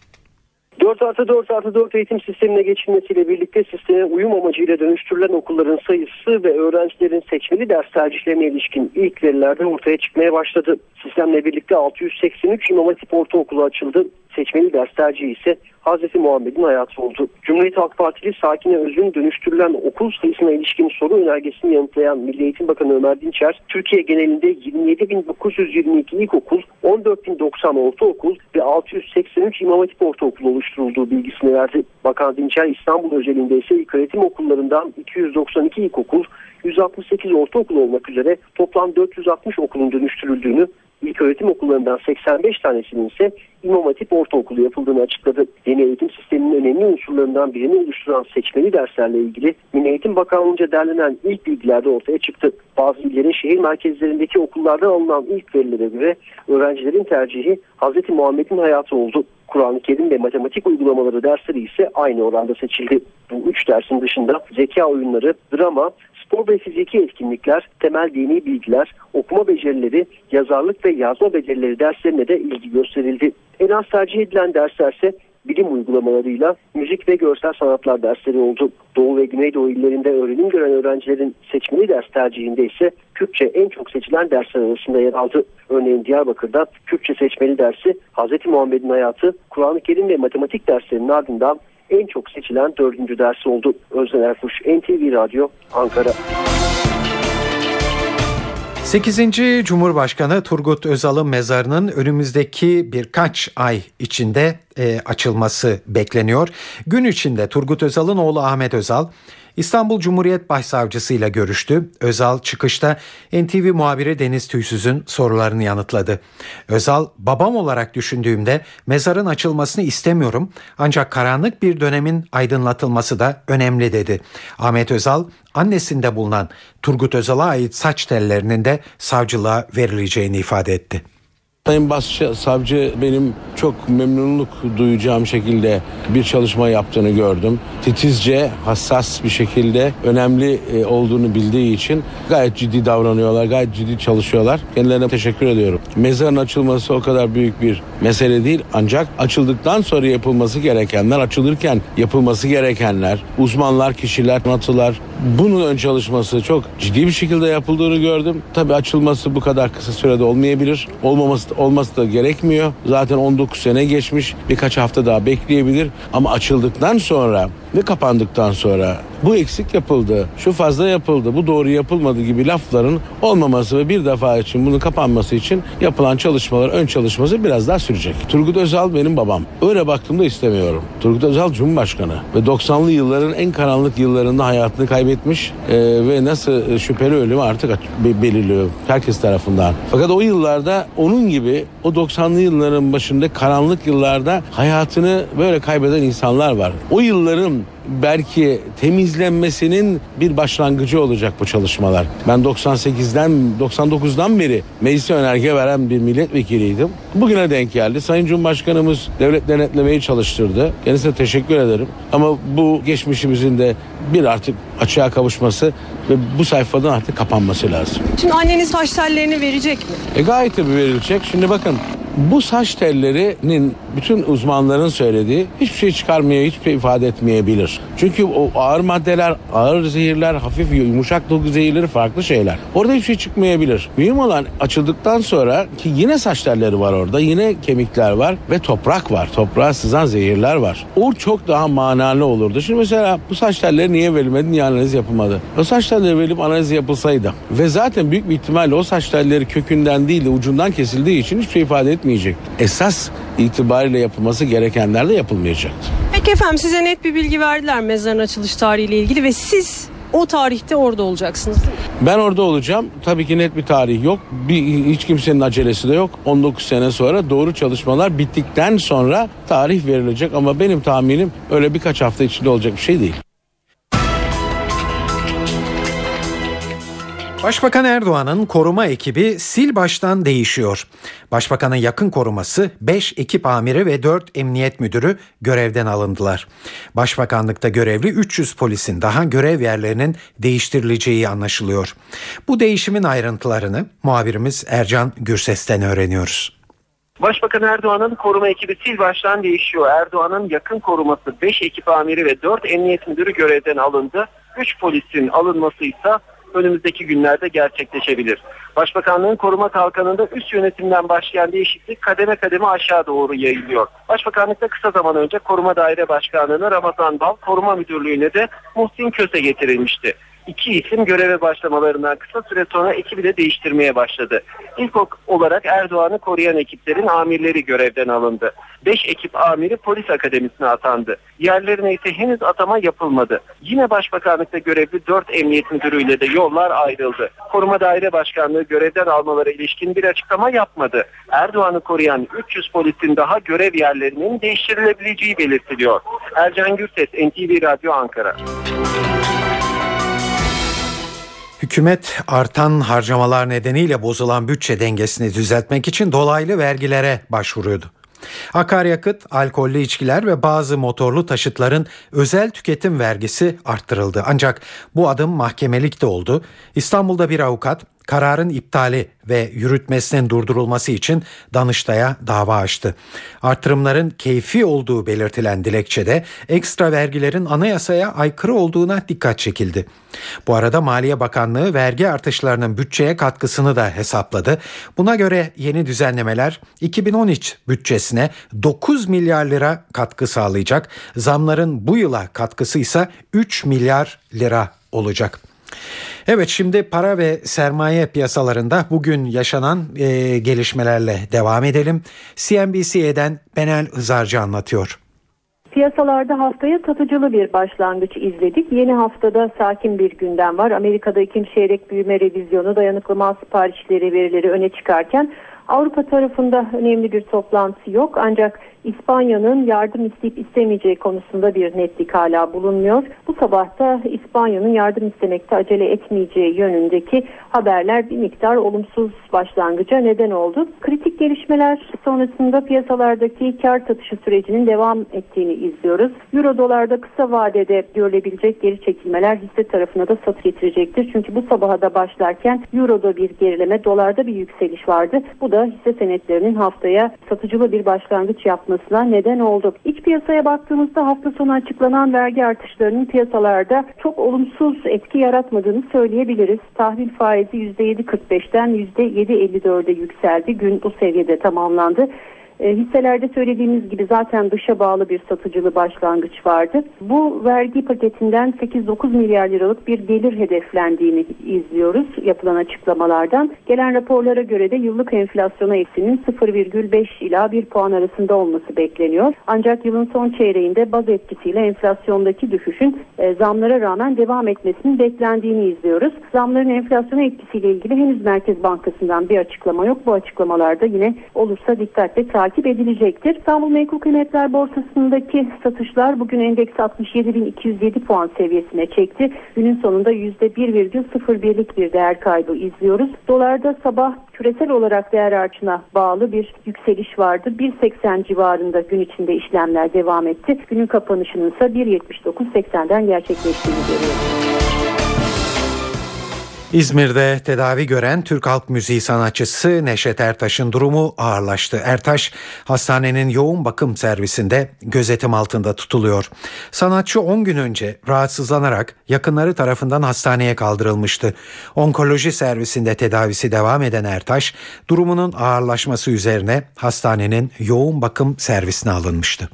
4 artı 4 artı 4 eğitim sistemine geçilmesiyle birlikte sisteme uyum amacıyla dönüştürülen okulların sayısı ve öğrencilerin seçmeli ders tercihlerine ilişkin ilk verilerde ortaya çıkmaya başladı. Sistemle birlikte 683 İmam Hatip Ortaokulu açıldı. Seçmeli ders tercihi ise Hazreti Muhammed'in hayatı oldu. Cumhuriyet Halk Partili Sakine Öz'ün dönüştürülen okul sayısına ilişkin soru önergesini yanıtlayan Milli Eğitim Bakanı Ömer Dinçer, Türkiye genelinde 27.922 ilkokul, 14.090 ortaokul ve 683 İmam Hatip Ortaokulu oluşturulduğu bilgisini verdi. Bakan Dinçer İstanbul özelinde ise ilköğretim okullarından 292 ilkokul, 168 ortaokul olmak üzere toplam 460 okulun dönüştürüldüğünü İlk öğretim okullarından 85 tanesinin ise İmam Hatip Ortaokulu yapıldığını açıkladı. Yeni eğitim sisteminin önemli unsurlarından birini oluşturan seçmeli derslerle ilgili Milli Eğitim Bakanlığı'nca derlenen ilk bilgilerde ortaya çıktı. Bazı illerin şehir merkezlerindeki okullardan alınan ilk verilere göre öğrencilerin tercihi Hz. Muhammed'in hayatı oldu. Kur'an-ı Kerim ve matematik uygulamaları dersleri ise aynı oranda seçildi. Bu üç dersin dışında zeka oyunları, drama, spor ve fiziki etkinlikler, temel dini bilgiler, okuma becerileri, yazarlık ve yazma becerileri derslerine de ilgi gösterildi. En az tercih edilen derslerse bilim uygulamalarıyla müzik ve görsel sanatlar dersleri oldu. Doğu ve Güneydoğu illerinde öğrenim gören öğrencilerin seçmeli ders tercihinde ise Kürtçe en çok seçilen dersler arasında yer aldı. Örneğin Diyarbakır'da Kürtçe seçmeli dersi Hz. Muhammed'in hayatı, Kur'an-ı Kerim ve matematik derslerinin ardından en çok seçilen dördüncü dersi oldu. Özden Erkuş, NTV Radyo, Ankara. 8. Cumhurbaşkanı Turgut Özal'ın mezarının önümüzdeki birkaç ay içinde e, açılması bekleniyor. Gün içinde Turgut Özal'ın oğlu Ahmet Özal İstanbul Cumhuriyet Başsavcısı ile görüştü. Özal çıkışta NTV muhabiri Deniz Tüysüz'ün sorularını yanıtladı. Özal, babam olarak düşündüğümde mezarın açılmasını istemiyorum ancak karanlık bir dönemin aydınlatılması da önemli dedi. Ahmet Özal, annesinde bulunan Turgut Özal'a ait saç tellerinin de savcılığa verileceğini ifade etti. Sayın Başsavcı benim çok memnunluk duyacağım şekilde bir çalışma yaptığını gördüm. Titizce, hassas bir şekilde önemli e, olduğunu bildiği için gayet ciddi davranıyorlar, gayet ciddi çalışıyorlar. Kendilerine teşekkür ediyorum. Mezarın açılması o kadar büyük bir mesele değil ancak açıldıktan sonra yapılması gerekenler, açılırken yapılması gerekenler, uzmanlar, kişiler, natılar bunun ön çalışması çok ciddi bir şekilde yapıldığını gördüm. Tabii açılması bu kadar kısa sürede olmayabilir. Olmaması olması da gerekmiyor. Zaten 19 sene geçmiş. Birkaç hafta daha bekleyebilir. Ama açıldıktan sonra ve kapandıktan sonra bu eksik yapıldı, şu fazla yapıldı, bu doğru yapılmadı gibi lafların olmaması ve bir defa için bunun kapanması için yapılan çalışmalar, ön çalışması biraz daha sürecek. Turgut Özal benim babam. Öyle baktığımda istemiyorum. Turgut Özal Cumhurbaşkanı ve 90'lı yılların en karanlık yıllarında hayatını kaybetmiş e, ve nasıl şüpheli ölümü artık be- belirliyor herkes tarafından. Fakat o yıllarda onun gibi o 90'lı yılların başında karanlık yıllarda hayatını böyle kaybeden insanlar var. O yılların belki temizlenmesinin bir başlangıcı olacak bu çalışmalar. Ben 98'den 99'dan beri meclise önerge veren bir milletvekiliydim. Bugüne denk geldi. Sayın Cumhurbaşkanımız devlet denetlemeyi çalıştırdı. Kendisine teşekkür ederim. Ama bu geçmişimizin de bir artık açığa kavuşması ve bu sayfadan artık kapanması lazım. Şimdi anneniz saç tellerini verecek mi? E gayet tabii verilecek. Şimdi bakın bu saç tellerinin bütün uzmanların söylediği hiçbir şey çıkarmaya, hiçbir şey ifade etmeyebilir. Çünkü o ağır maddeler, ağır zehirler, hafif yumuşak doku zehirleri farklı şeyler. Orada hiçbir şey çıkmayabilir. Mühim olan açıldıktan sonra ki yine saç telleri var orada, yine kemikler var ve toprak var. Toprağa sızan zehirler var. O çok daha manalı olurdu. Şimdi mesela bu saç telleri niye verilmedi, niye analiz yapılmadı? O saç telleri verilip analiz yapılsaydı ve zaten büyük bir ihtimalle o saç telleri kökünden değil de ucundan kesildiği için hiçbir şey ifade etmeyecek. Esas itibariyle yapılması gerekenler de yapılmayacaktı. Peki efendim size net bir bilgi verdiler mezarın açılış tarihiyle ilgili ve siz o tarihte orada olacaksınız. değil mi? Ben orada olacağım. Tabii ki net bir tarih yok. Bir, hiç kimsenin acelesi de yok. 19 sene sonra doğru çalışmalar bittikten sonra tarih verilecek ama benim tahminim öyle birkaç hafta içinde olacak bir şey değil. Başbakan Erdoğan'ın koruma ekibi sil baştan değişiyor. Başbakanın yakın koruması 5 ekip amiri ve 4 emniyet müdürü görevden alındılar. Başbakanlıkta görevli 300 polisin daha görev yerlerinin değiştirileceği anlaşılıyor. Bu değişimin ayrıntılarını muhabirimiz Ercan Gürses'ten öğreniyoruz. Başbakan Erdoğan'ın koruma ekibi sil baştan değişiyor. Erdoğan'ın yakın koruması 5 ekip amiri ve 4 emniyet müdürü görevden alındı. 3 polisin alınması ise önümüzdeki günlerde gerçekleşebilir. Başbakanlığın koruma kalkanında üst yönetimden başlayan değişiklik kademe kademe aşağı doğru yayılıyor. Başbakanlıkta kısa zaman önce koruma daire başkanlığına Ramazan Bal, koruma müdürlüğüne de Muhsin Köse getirilmişti. İki isim göreve başlamalarından kısa süre sonra ekibi de değiştirmeye başladı. İlk olarak Erdoğan'ı koruyan ekiplerin amirleri görevden alındı. 5 ekip amiri polis akademisine atandı. Yerlerine ise henüz atama yapılmadı. Yine başbakanlıkta görevli 4 emniyet müdürüyle de yollar ayrıldı. Koruma Daire Başkanlığı görevden almaları ilişkin bir açıklama yapmadı. Erdoğan'ı koruyan 300 polisin daha görev yerlerinin değiştirilebileceği belirtiliyor. Ercan Gürses, NTV Radyo Ankara. Hükümet artan harcamalar nedeniyle bozulan bütçe dengesini düzeltmek için dolaylı vergilere başvuruyordu. Akaryakıt, alkollü içkiler ve bazı motorlu taşıtların özel tüketim vergisi arttırıldı. Ancak bu adım mahkemelik de oldu. İstanbul'da bir avukat kararın iptali ve yürütmesinin durdurulması için Danıştay'a dava açtı. Artırımların keyfi olduğu belirtilen dilekçede ekstra vergilerin anayasaya aykırı olduğuna dikkat çekildi. Bu arada Maliye Bakanlığı vergi artışlarının bütçeye katkısını da hesapladı. Buna göre yeni düzenlemeler 2013 bütçesine 9 milyar lira katkı sağlayacak. Zamların bu yıla katkısı ise 3 milyar lira olacak. Evet şimdi para ve sermaye piyasalarında bugün yaşanan e, gelişmelerle devam edelim. CNBC'den Benel Hızarcı anlatıyor. Piyasalarda haftaya satıcılı bir başlangıç izledik. Yeni haftada sakin bir gündem var. Amerika'da ikinci çeyrek büyüme revizyonu dayanıklı mal siparişleri verileri öne çıkarken Avrupa tarafında önemli bir toplantı yok ancak İspanya'nın yardım isteyip istemeyeceği konusunda bir netlik hala bulunmuyor. Bu sabah da İspanya'nın yardım istemekte acele etmeyeceği yönündeki haberler bir miktar olumsuz başlangıca neden oldu. Kritik gelişmeler sonrasında piyasalardaki kar satışı sürecinin devam ettiğini izliyoruz. Euro dolarda kısa vadede görülebilecek geri çekilmeler hisse tarafına da satış getirecektir. Çünkü bu sabaha da başlarken Euro'da bir gerileme, dolarda bir yükseliş vardı. Bu da hisse senetlerinin haftaya satıcılı bir başlangıç yapması artmasına neden oldu. İç piyasaya baktığımızda hafta sonu açıklanan vergi artışlarının piyasalarda çok olumsuz etki yaratmadığını söyleyebiliriz. Tahvil faizi %7.45'ten %7.54'e yükseldi. Gün bu seviyede tamamlandı. E, hisselerde söylediğimiz gibi zaten dışa bağlı bir satıcılı başlangıç vardı. Bu vergi paketinden 8-9 milyar liralık bir gelir hedeflendiğini izliyoruz yapılan açıklamalardan. Gelen raporlara göre de yıllık enflasyona eğitiminin 0,5 ila 1 puan arasında olması bekleniyor. Ancak yılın son çeyreğinde baz etkisiyle enflasyondaki düşüşün e, zamlara rağmen devam etmesinin beklendiğini izliyoruz. Zamların enflasyona etkisiyle ilgili henüz Merkez Bankası'ndan bir açıklama yok. Bu açıklamalarda yine olursa dikkatle takip edilecektir. İstanbul Menkul Kıymetler Borsası'ndaki satışlar bugün endeks 67.207 puan seviyesine çekti. Günün sonunda %1,01'lik bir değer kaybı izliyoruz. Dolarda sabah küresel olarak değer artışına bağlı bir yükseliş vardı. 1.80 civarında gün içinde işlemler devam etti. Günün kapanışının ise 1.79.80'den gerçekleştiğini görüyoruz. İzmir'de tedavi gören Türk halk müziği sanatçısı Neşet Ertaş'ın durumu ağırlaştı. Ertaş hastanenin yoğun bakım servisinde gözetim altında tutuluyor. Sanatçı 10 gün önce rahatsızlanarak yakınları tarafından hastaneye kaldırılmıştı. Onkoloji servisinde tedavisi devam eden Ertaş durumunun ağırlaşması üzerine hastanenin yoğun bakım servisine alınmıştı.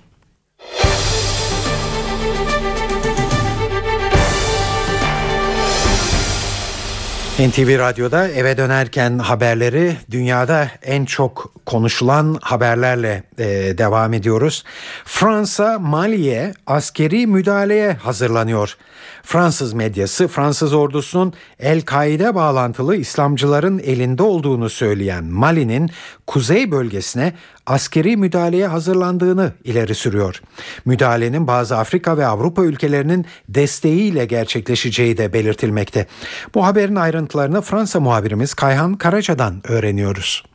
NTV Radyo'da eve dönerken haberleri dünyada en çok konuşulan haberlerle e, devam ediyoruz. Fransa Mali'ye askeri müdahaleye hazırlanıyor. Fransız medyası Fransız ordusunun El-Kaide bağlantılı İslamcıların elinde olduğunu söyleyen Mali'nin kuzey bölgesine askeri müdahaleye hazırlandığını ileri sürüyor. Müdahalenin bazı Afrika ve Avrupa ülkelerinin desteğiyle gerçekleşeceği de belirtilmekte. Bu haberin ayrıntılarını Fransa muhabirimiz Kayhan Karaca'dan öğreniyoruz.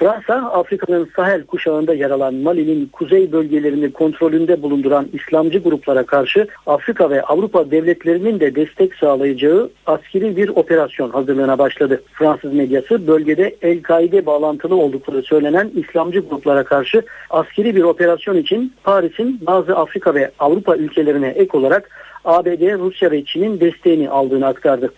Fransa, Afrika'nın Sahel kuşağında yer alan Mali'nin kuzey bölgelerini kontrolünde bulunduran İslamcı gruplara karşı Afrika ve Avrupa devletlerinin de destek sağlayacağı askeri bir operasyon hazırlığına başladı. Fransız medyası bölgede El-Kaide bağlantılı oldukları söylenen İslamcı gruplara karşı askeri bir operasyon için Paris'in bazı Afrika ve Avrupa ülkelerine ek olarak ABD, Rusya ve Çin'in desteğini aldığını aktardı.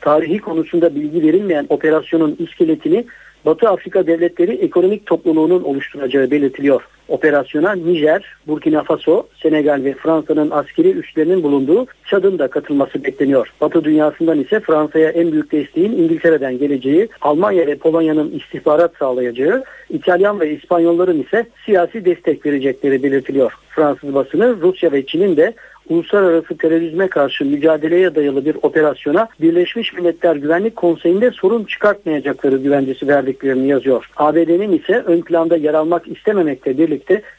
Tarihi konusunda bilgi verilmeyen operasyonun iskeletini Batı Afrika devletleri ekonomik topluluğunun oluşturacağı belirtiliyor. Operasyona Nijer, Burkina Faso, Senegal ve Fransa'nın askeri üslerinin bulunduğu Çad'ın da katılması bekleniyor. Batı dünyasından ise Fransa'ya en büyük desteğin İngiltere'den geleceği, Almanya ve Polonya'nın istihbarat sağlayacağı, İtalyan ve İspanyolların ise siyasi destek verecekleri belirtiliyor. Fransız basını Rusya ve Çin'in de uluslararası terörizme karşı mücadeleye dayalı bir operasyona Birleşmiş Milletler Güvenlik Konseyi'nde sorun çıkartmayacakları güvencesi verdiklerini yazıyor. ABD'nin ise ön planda yer almak istememekle birlikte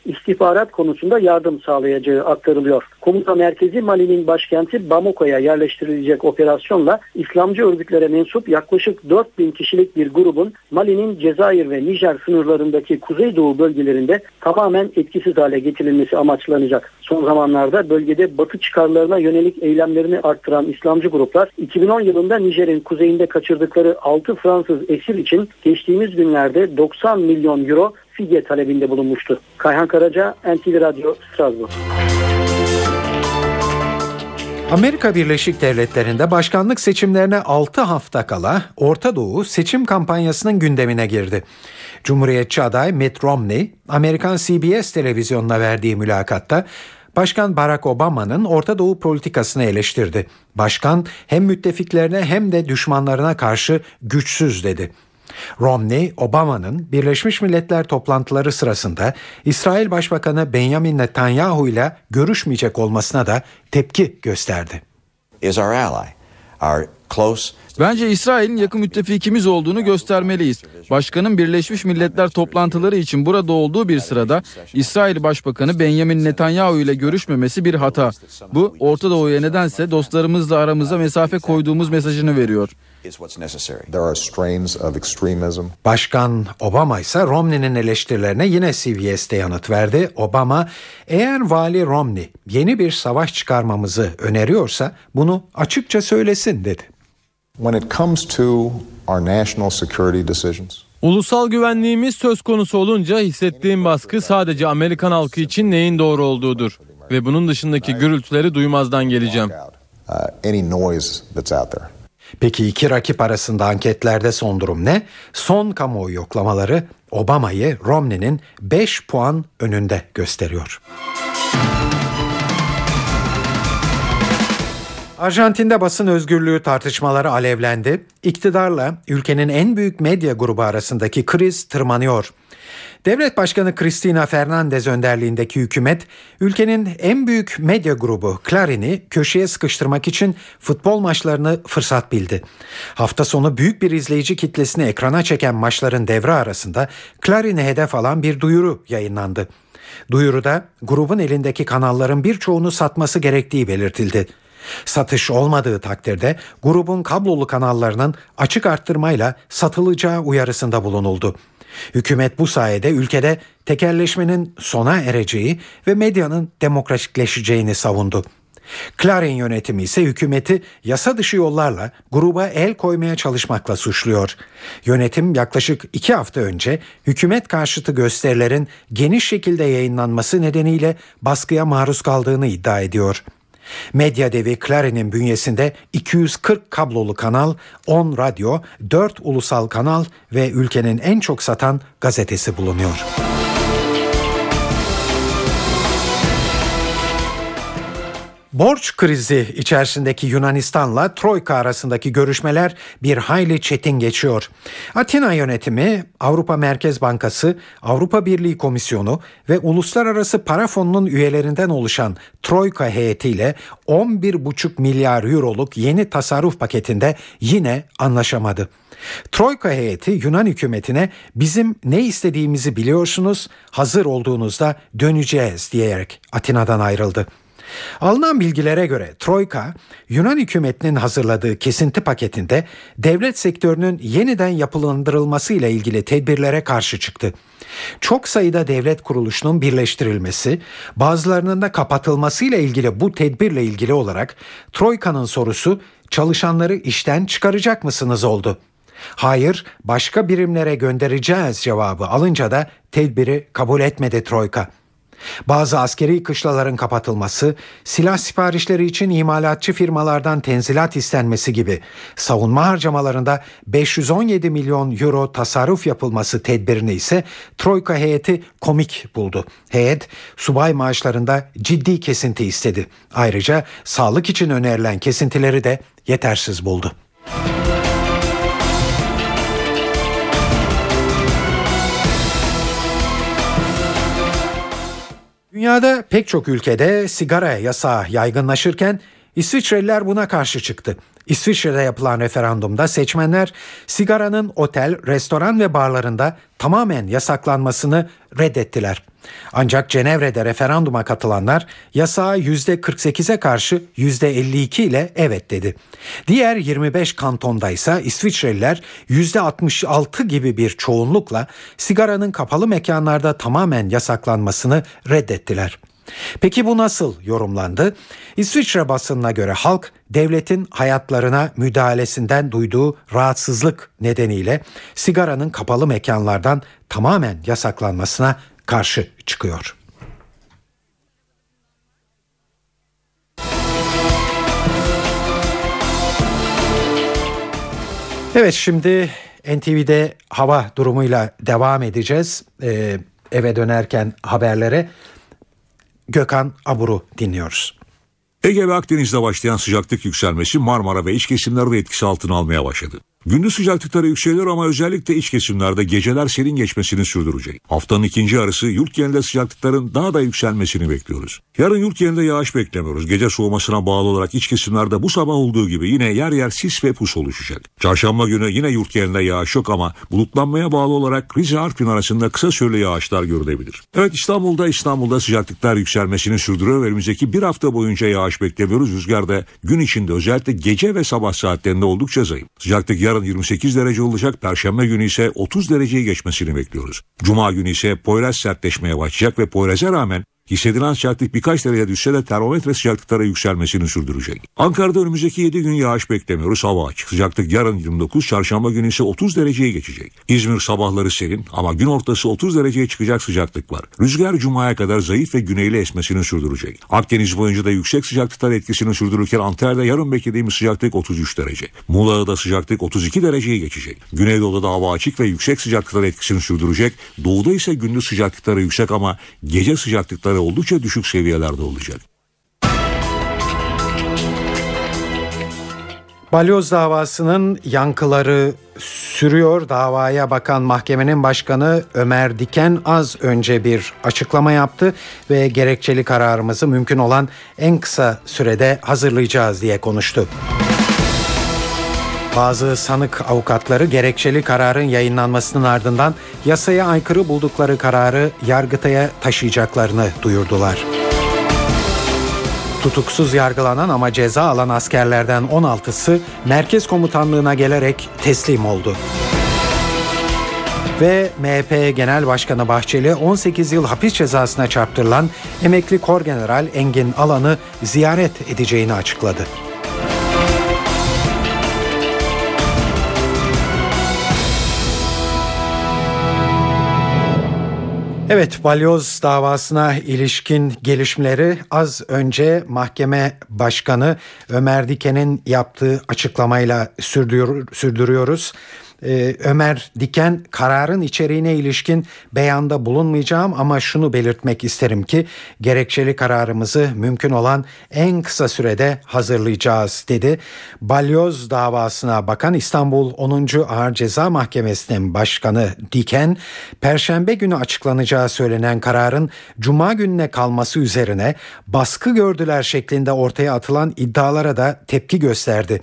istihbarat konusunda yardım sağlayacağı aktarılıyor. Komuta merkezi Mali'nin başkenti Bamako'ya yerleştirilecek operasyonla İslamcı örgütlere mensup yaklaşık 4000 kişilik bir grubun Mali'nin Cezayir ve Nijer sınırlarındaki kuzeydoğu bölgelerinde tamamen etkisiz hale getirilmesi amaçlanacak. Son zamanlarda bölgede Batı çıkarlarına yönelik eylemlerini arttıran İslamcı gruplar 2010 yılında Nijer'in kuzeyinde kaçırdıkları 6 Fransız esir için geçtiğimiz günlerde 90 milyon euro fidye talebinde bulunmuştu. Kayhan Karaca, NTV Radyo, Strasbourg. Amerika Birleşik Devletleri'nde başkanlık seçimlerine 6 hafta kala Orta Doğu seçim kampanyasının gündemine girdi. Cumhuriyetçi aday Mitt Romney, Amerikan CBS televizyonuna verdiği mülakatta Başkan Barack Obama'nın Orta Doğu politikasını eleştirdi. Başkan hem müttefiklerine hem de düşmanlarına karşı güçsüz dedi. Romney, Obama'nın Birleşmiş Milletler toplantıları sırasında İsrail Başbakanı Benjamin Netanyahu ile görüşmeyecek olmasına da tepki gösterdi. Is our ally, our close Bence İsrail'in yakın müttefikimiz olduğunu göstermeliyiz. Başkanın Birleşmiş Milletler toplantıları için burada olduğu bir sırada İsrail Başbakanı Benjamin Netanyahu ile görüşmemesi bir hata. Bu Orta Doğu'ya nedense dostlarımızla aramıza mesafe koyduğumuz mesajını veriyor. Başkan Obama ise Romney'nin eleştirilerine yine CBS'te yanıt verdi. Obama, eğer Vali Romney yeni bir savaş çıkarmamızı öneriyorsa bunu açıkça söylesin dedi. When it comes to our national security decisions, Ulusal güvenliğimiz söz konusu olunca hissettiğim baskı sadece Amerikan halkı için neyin doğru olduğudur ve bunun dışındaki gürültüleri duymazdan geleceğim. uh, any noise that's out there. Peki iki rakip arasında anketlerde son durum ne? Son kamuoyu yoklamaları Obama'yı Romney'nin 5 puan önünde gösteriyor. Arjantin'de basın özgürlüğü tartışmaları alevlendi. İktidarla ülkenin en büyük medya grubu arasındaki kriz tırmanıyor. Devlet Başkanı Cristina Fernandez önderliğindeki hükümet ülkenin en büyük medya grubu Clarin'i köşeye sıkıştırmak için futbol maçlarını fırsat bildi. Hafta sonu büyük bir izleyici kitlesini ekrana çeken maçların devre arasında Clarin'i hedef alan bir duyuru yayınlandı. Duyuruda grubun elindeki kanalların birçoğunu satması gerektiği belirtildi. Satış olmadığı takdirde grubun kablolu kanallarının açık arttırmayla satılacağı uyarısında bulunuldu. Hükümet bu sayede ülkede tekerleşmenin sona ereceği ve medyanın demokratikleşeceğini savundu. Clarin yönetimi ise hükümeti yasa dışı yollarla gruba el koymaya çalışmakla suçluyor. Yönetim yaklaşık iki hafta önce hükümet karşıtı gösterilerin geniş şekilde yayınlanması nedeniyle baskıya maruz kaldığını iddia ediyor. Medya devi Clarin'in bünyesinde 240 kablolu kanal, 10 radyo, 4 ulusal kanal ve ülkenin en çok satan gazetesi bulunuyor. Borç krizi içerisindeki Yunanistan'la Troika arasındaki görüşmeler bir hayli çetin geçiyor. Atina yönetimi, Avrupa Merkez Bankası, Avrupa Birliği Komisyonu ve Uluslararası Para Fonu'nun üyelerinden oluşan Troika heyetiyle 11,5 milyar euroluk yeni tasarruf paketinde yine anlaşamadı. Troika heyeti Yunan hükümetine bizim ne istediğimizi biliyorsunuz, hazır olduğunuzda döneceğiz diyerek Atina'dan ayrıldı. Alınan bilgilere göre Troika, Yunan hükümetinin hazırladığı kesinti paketinde devlet sektörünün yeniden yapılandırılması ile ilgili tedbirlere karşı çıktı. Çok sayıda devlet kuruluşunun birleştirilmesi, bazılarının da kapatılması ile ilgili bu tedbirle ilgili olarak Troika'nın sorusu çalışanları işten çıkaracak mısınız oldu. Hayır, başka birimlere göndereceğiz cevabı alınca da tedbiri kabul etmedi Troika. Bazı askeri kışlaların kapatılması, silah siparişleri için imalatçı firmalardan tenzilat istenmesi gibi savunma harcamalarında 517 milyon euro tasarruf yapılması tedbirini ise Troika heyeti komik buldu. Heyet subay maaşlarında ciddi kesinti istedi. Ayrıca sağlık için önerilen kesintileri de yetersiz buldu. Dünyada pek çok ülkede sigara yasağı yaygınlaşırken İsviçreliler buna karşı çıktı. İsviçre'de yapılan referandumda seçmenler sigaranın otel, restoran ve barlarında tamamen yasaklanmasını reddettiler. Ancak Cenevre'de referanduma katılanlar yasağa %48'e karşı %52 ile evet dedi. Diğer 25 kantonda ise İsviçreliler %66 gibi bir çoğunlukla sigaranın kapalı mekanlarda tamamen yasaklanmasını reddettiler. Peki bu nasıl yorumlandı? İsviçre basınına göre halk devletin hayatlarına müdahalesinden duyduğu rahatsızlık nedeniyle sigaranın kapalı mekanlardan tamamen yasaklanmasına karşı çıkıyor. Evet şimdi NTV'de hava durumuyla devam edeceğiz. Ee, eve dönerken haberlere Gökhan Abur'u dinliyoruz. Ege ve Akdeniz'de başlayan sıcaklık yükselmesi Marmara ve iç kesimlerde etkisi altına almaya başladı. Gündüz sıcaklıkları yükseliyor ama özellikle iç kesimlerde geceler serin geçmesini sürdürecek. Haftanın ikinci yarısı yurt genelinde sıcaklıkların daha da yükselmesini bekliyoruz. Yarın yurt genelinde yağış beklemiyoruz. Gece soğumasına bağlı olarak iç kesimlerde bu sabah olduğu gibi yine yer yer sis ve pus oluşacak. Çarşamba günü yine yurt genelinde yağış yok ama bulutlanmaya bağlı olarak Rize Artvin arasında kısa süreli yağışlar görülebilir. Evet İstanbul'da İstanbul'da sıcaklıklar yükselmesini sürdürüyor önümüzdeki bir hafta boyunca yağış beklemiyoruz. Rüzgar da gün içinde özellikle gece ve sabah saatlerinde oldukça zayıf. Sıcaklık yarın 28 derece olacak. Perşembe günü ise 30 dereceyi geçmesini bekliyoruz. Cuma günü ise Poyraz sertleşmeye başlayacak ve Poyraz'a rağmen Hissedilen sıcaklık birkaç derece düşse de termometre sıcaklıkları yükselmesini sürdürecek. Ankara'da önümüzdeki 7 gün yağış beklemiyoruz. Hava açık. Sıcaklık yarın 29, çarşamba günü ise 30 dereceye geçecek. İzmir sabahları serin ama gün ortası 30 dereceye çıkacak sıcaklık var. Rüzgar cumaya kadar zayıf ve güneyli esmesini sürdürecek. Akdeniz boyunca da yüksek sıcaklıklar etkisini sürdürürken Antalya'da yarın beklediğimiz sıcaklık 33 derece. Muğla'da sıcaklık 32 dereceye geçecek. Güneydoğu'da hava açık ve yüksek sıcaklıklar etkisini sürdürecek. Doğuda ise gündüz sıcaklıkları yüksek ama gece sıcaklıkları oldukça düşük seviyelerde olacak. Balyoz davasının yankıları sürüyor. Davaya bakan mahkemenin başkanı Ömer Diken az önce bir açıklama yaptı ve gerekçeli kararımızı mümkün olan en kısa sürede hazırlayacağız diye konuştu. Bazı sanık avukatları gerekçeli kararın yayınlanmasının ardından yasaya aykırı buldukları kararı Yargıtay'a taşıyacaklarını duyurdular. Tutuksuz yargılanan ama ceza alan askerlerden 16'sı merkez komutanlığına gelerek teslim oldu. Ve MHP Genel Başkanı Bahçeli 18 yıl hapis cezasına çarptırılan emekli Korgeneral Engin Alan'ı ziyaret edeceğini açıkladı. Evet, balyoz davasına ilişkin gelişmeleri az önce mahkeme başkanı Ömer Diken'in yaptığı açıklamayla sürdürüyor, sürdürüyoruz. Ee, Ömer Diken kararın içeriğine ilişkin beyanda bulunmayacağım ama şunu belirtmek isterim ki gerekçeli kararımızı mümkün olan en kısa sürede hazırlayacağız dedi. Balyoz davasına bakan İstanbul 10. Ağır Ceza Mahkemesi'nin başkanı Diken, Perşembe günü açıklanacağı söylenen kararın Cuma gününe kalması üzerine baskı gördüler şeklinde ortaya atılan iddialara da tepki gösterdi.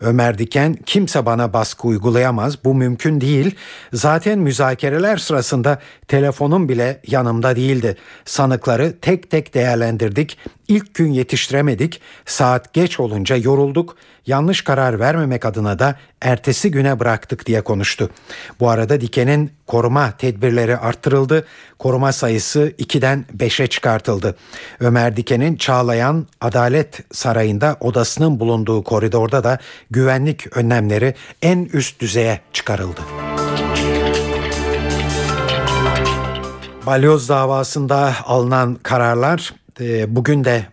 Ömer Diken kimse bana baskı uygulayamaz bu mümkün değil. Zaten müzakereler sırasında telefonum bile yanımda değildi. Sanıkları tek tek değerlendirdik. İlk gün yetiştiremedik. Saat geç olunca yorulduk. Yanlış karar vermemek adına da ertesi güne bıraktık diye konuştu. Bu arada Diken'in koruma tedbirleri arttırıldı. Koruma sayısı 2'den 5'e çıkartıldı. Ömer Diken'in Çağlayan Adalet Sarayı'nda odasının bulunduğu koridorda da güvenlik önlemleri en üst düzeye çıkarıldı. Balyoz davasında alınan kararlar bugün de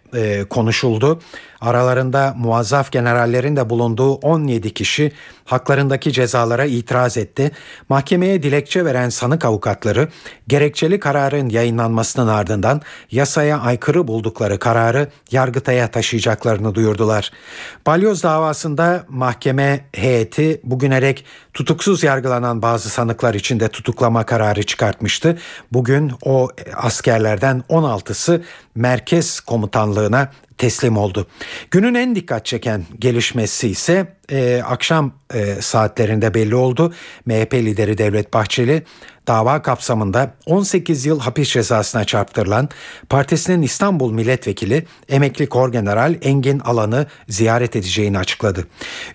konuşuldu. Aralarında muazzaf generallerin de bulunduğu 17 kişi haklarındaki cezalara itiraz etti. Mahkemeye dilekçe veren sanık avukatları gerekçeli kararın yayınlanmasının ardından yasaya aykırı buldukları kararı Yargıtay'a taşıyacaklarını duyurdular. Balyoz davasında mahkeme heyeti bugüne dek tutuksuz yargılanan bazı sanıklar için de tutuklama kararı çıkartmıştı. Bugün o askerlerden 16'sı merkez komutanlığına teslim oldu. Günün en dikkat çeken gelişmesi ise e, akşam e, saatlerinde belli oldu. MHP lideri Devlet Bahçeli dava kapsamında 18 yıl hapis cezasına çarptırılan partisinin İstanbul milletvekili emekli Korgeneral Engin Alan'ı ziyaret edeceğini açıkladı.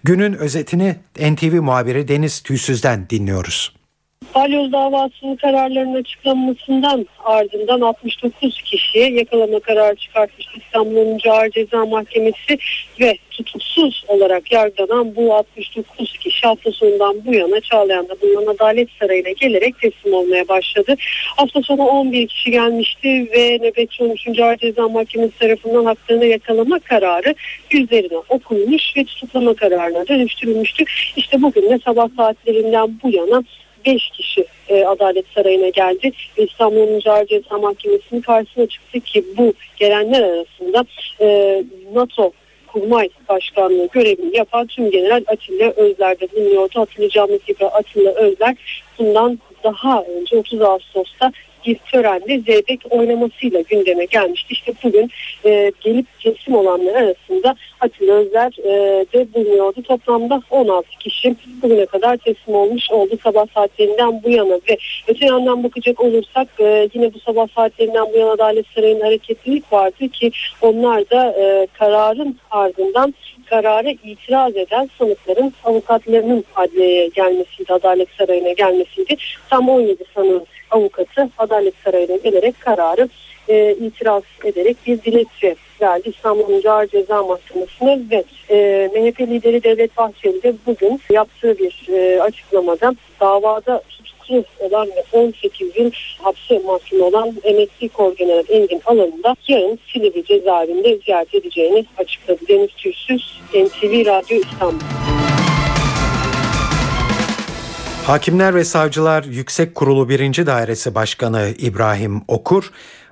Günün özetini NTV muhabiri Deniz Tüysüz'den dinliyoruz. Balyoz davasının kararlarının açıklanmasından ardından 69 kişiye yakalama kararı çıkartmıştı İstanbul 10. Ağır Ceza Mahkemesi ve tutuksuz olarak yargılanan bu 69 kişi hafta sonundan bu yana Çağlayan'da bulunan Adalet Sarayı'na gelerek teslim olmaya başladı. Hafta sonu 11 kişi gelmişti ve nöbetçi 13. Ağır Ceza Mahkemesi tarafından haklarına yakalama kararı yüzlerine okunmuş ve tutuklama kararına dönüştürülmüştü. İşte bugün de sabah saatlerinden bu yana 5 kişi e, Adalet Sarayı'na geldi. İstanbul 10. Ağır Ceza Mahkemesi'nin karşısına çıktı ki bu gelenler arasında e, NATO Kurmay Başkanlığı görevini yapan tüm General Atilla Özler de bulunuyordu. Hatırlayacağımız gibi Atilla Özler bundan daha önce 30 Ağustos'ta bir törende zeybek oynamasıyla gündeme gelmişti. İşte bugün e, gelip teslim olanlar arasında Atilla Özler e, de bulunuyordu. Toplamda 16 kişi bugüne kadar teslim olmuş oldu sabah saatlerinden bu yana ve öte yandan bakacak olursak e, yine bu sabah saatlerinden bu yana Adalet Sarayı'nın hareketlilik vardı ki onlar da e, kararın ardından karara itiraz eden sanıkların avukatlarının adliyeye gelmesiydi, Adalet Sarayı'na gelmesiydi. Tam 17 sanığın avukatı Adalet Sarayı'na gelerek kararı e, itiraz ederek bir dilekçe verdi İstanbul Ağır Ceza Mahkemesi'ne ve e, MHP lideri Devlet Bahçeli de bugün yaptığı bir e, açıklamada davada tutuklu olan ve 18 yıl hapse mahkum olan emekli Korgeneral Engin Alan'ı yarın Silivri cezaevinde ziyaret edeceğini açıkladı. Deniz Tüysüz, NTV Radyo İstanbul. Hakimler ve Savcılar Yüksek Kurulu 1. Dairesi Başkanı İbrahim Okur,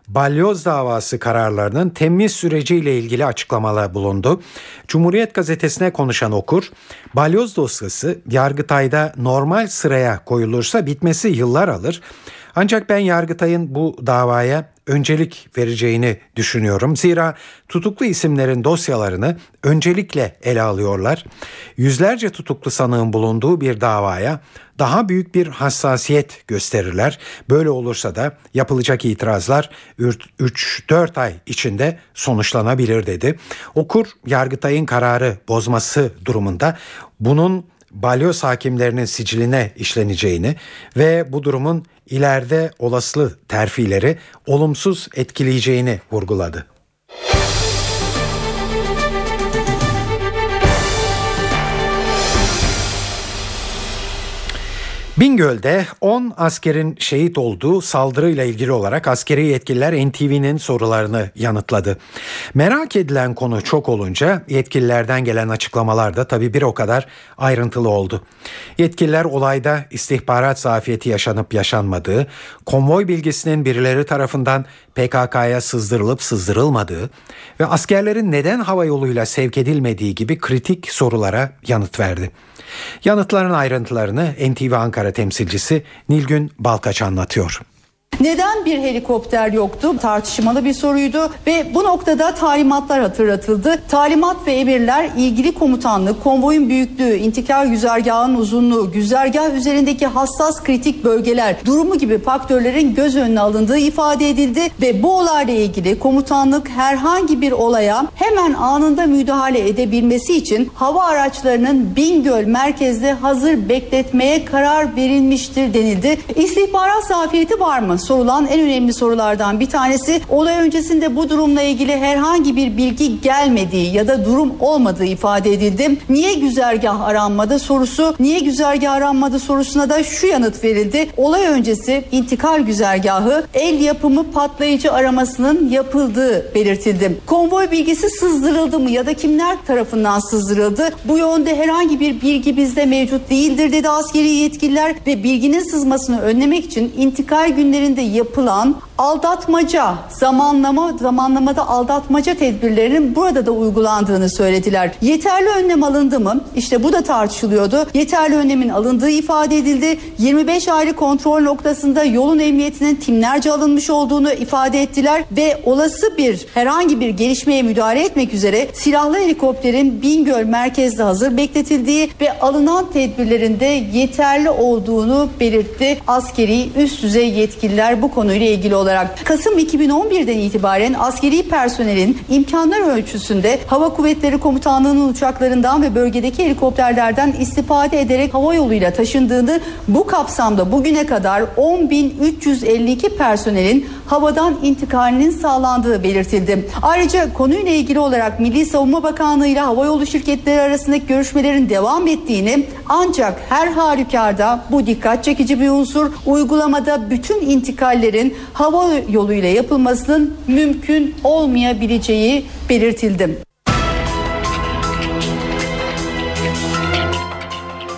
balyoz davası kararlarının temiz süreciyle ilgili açıklamalar bulundu. Cumhuriyet gazetesine konuşan Okur, balyoz dosyası Yargıtay'da normal sıraya koyulursa bitmesi yıllar alır. Ancak ben Yargıtay'ın bu davaya öncelik vereceğini düşünüyorum. Zira tutuklu isimlerin dosyalarını öncelikle ele alıyorlar. Yüzlerce tutuklu sanığın bulunduğu bir davaya daha büyük bir hassasiyet gösterirler. Böyle olursa da yapılacak itirazlar 3-4 ay içinde sonuçlanabilir dedi. Okur Yargıtay'ın kararı bozması durumunda bunun balyoz hakimlerinin siciline işleneceğini ve bu durumun ileride olası terfileri olumsuz etkileyeceğini vurguladı. Bingöl'de 10 askerin şehit olduğu saldırıyla ilgili olarak askeri yetkililer NTV'nin sorularını yanıtladı. Merak edilen konu çok olunca yetkililerden gelen açıklamalar da tabii bir o kadar ayrıntılı oldu. Yetkililer olayda istihbarat zafiyeti yaşanıp yaşanmadığı, konvoy bilgisinin birileri tarafından PKK'ya sızdırılıp sızdırılmadığı ve askerlerin neden hava yoluyla sevk edilmediği gibi kritik sorulara yanıt verdi. Yanıtların ayrıntılarını NTV Ankara temsilcisi Nilgün Balkaç anlatıyor. Neden bir helikopter yoktu? Tartışmalı bir soruydu ve bu noktada talimatlar hatırlatıldı. Talimat ve emirler ilgili komutanlık, konvoyun büyüklüğü, intikal güzergahının uzunluğu, güzergah üzerindeki hassas kritik bölgeler, durumu gibi faktörlerin göz önüne alındığı ifade edildi ve bu olayla ilgili komutanlık herhangi bir olaya hemen anında müdahale edebilmesi için hava araçlarının Bingöl merkezde hazır bekletmeye karar verilmiştir denildi. İstihbarat zafiyeti var mı? Sorulan en önemli sorulardan bir tanesi. Olay öncesinde bu durumla ilgili herhangi bir bilgi gelmediği ya da durum olmadığı ifade edildi. Niye güzergah aranmadı sorusu, niye güzergah aranmadı sorusuna da şu yanıt verildi. Olay öncesi intikal güzergahı el yapımı patlayıcı aramasının yapıldığı belirtildi. Konvoy bilgisi sızdırıldı mı ya da kimler tarafından sızdırıldı? Bu yönde herhangi bir bilgi bizde mevcut değildir dedi askeri yetkililer ve bilginin sızmasını önlemek için intikal günlerinde üzerinde yapılan aldatmaca, zamanlama, zamanlamada aldatmaca tedbirlerinin burada da uygulandığını söylediler. Yeterli önlem alındı mı? İşte bu da tartışılıyordu. Yeterli önlemin alındığı ifade edildi. 25 ayrı kontrol noktasında yolun emniyetinin timlerce alınmış olduğunu ifade ettiler ve olası bir herhangi bir gelişmeye müdahale etmek üzere silahlı helikopterin Bingöl merkezde hazır bekletildiği ve alınan tedbirlerinde yeterli olduğunu belirtti. Askeri üst düzey yetkililer bu konuyla ilgili olarak Kasım 2011'den itibaren askeri personelin imkanlar ölçüsünde Hava Kuvvetleri Komutanlığı'nın uçaklarından ve bölgedeki helikopterlerden istifade ederek hava yoluyla taşındığını bu kapsamda bugüne kadar 10.352 personelin havadan intikalinin sağlandığı belirtildi. Ayrıca konuyla ilgili olarak Milli Savunma Bakanlığı ile havayolu şirketleri arasındaki görüşmelerin devam ettiğini ancak her halükarda bu dikkat çekici bir unsur uygulamada bütün intikallerin hava hava yoluyla yapılmasının mümkün olmayabileceği belirtildi.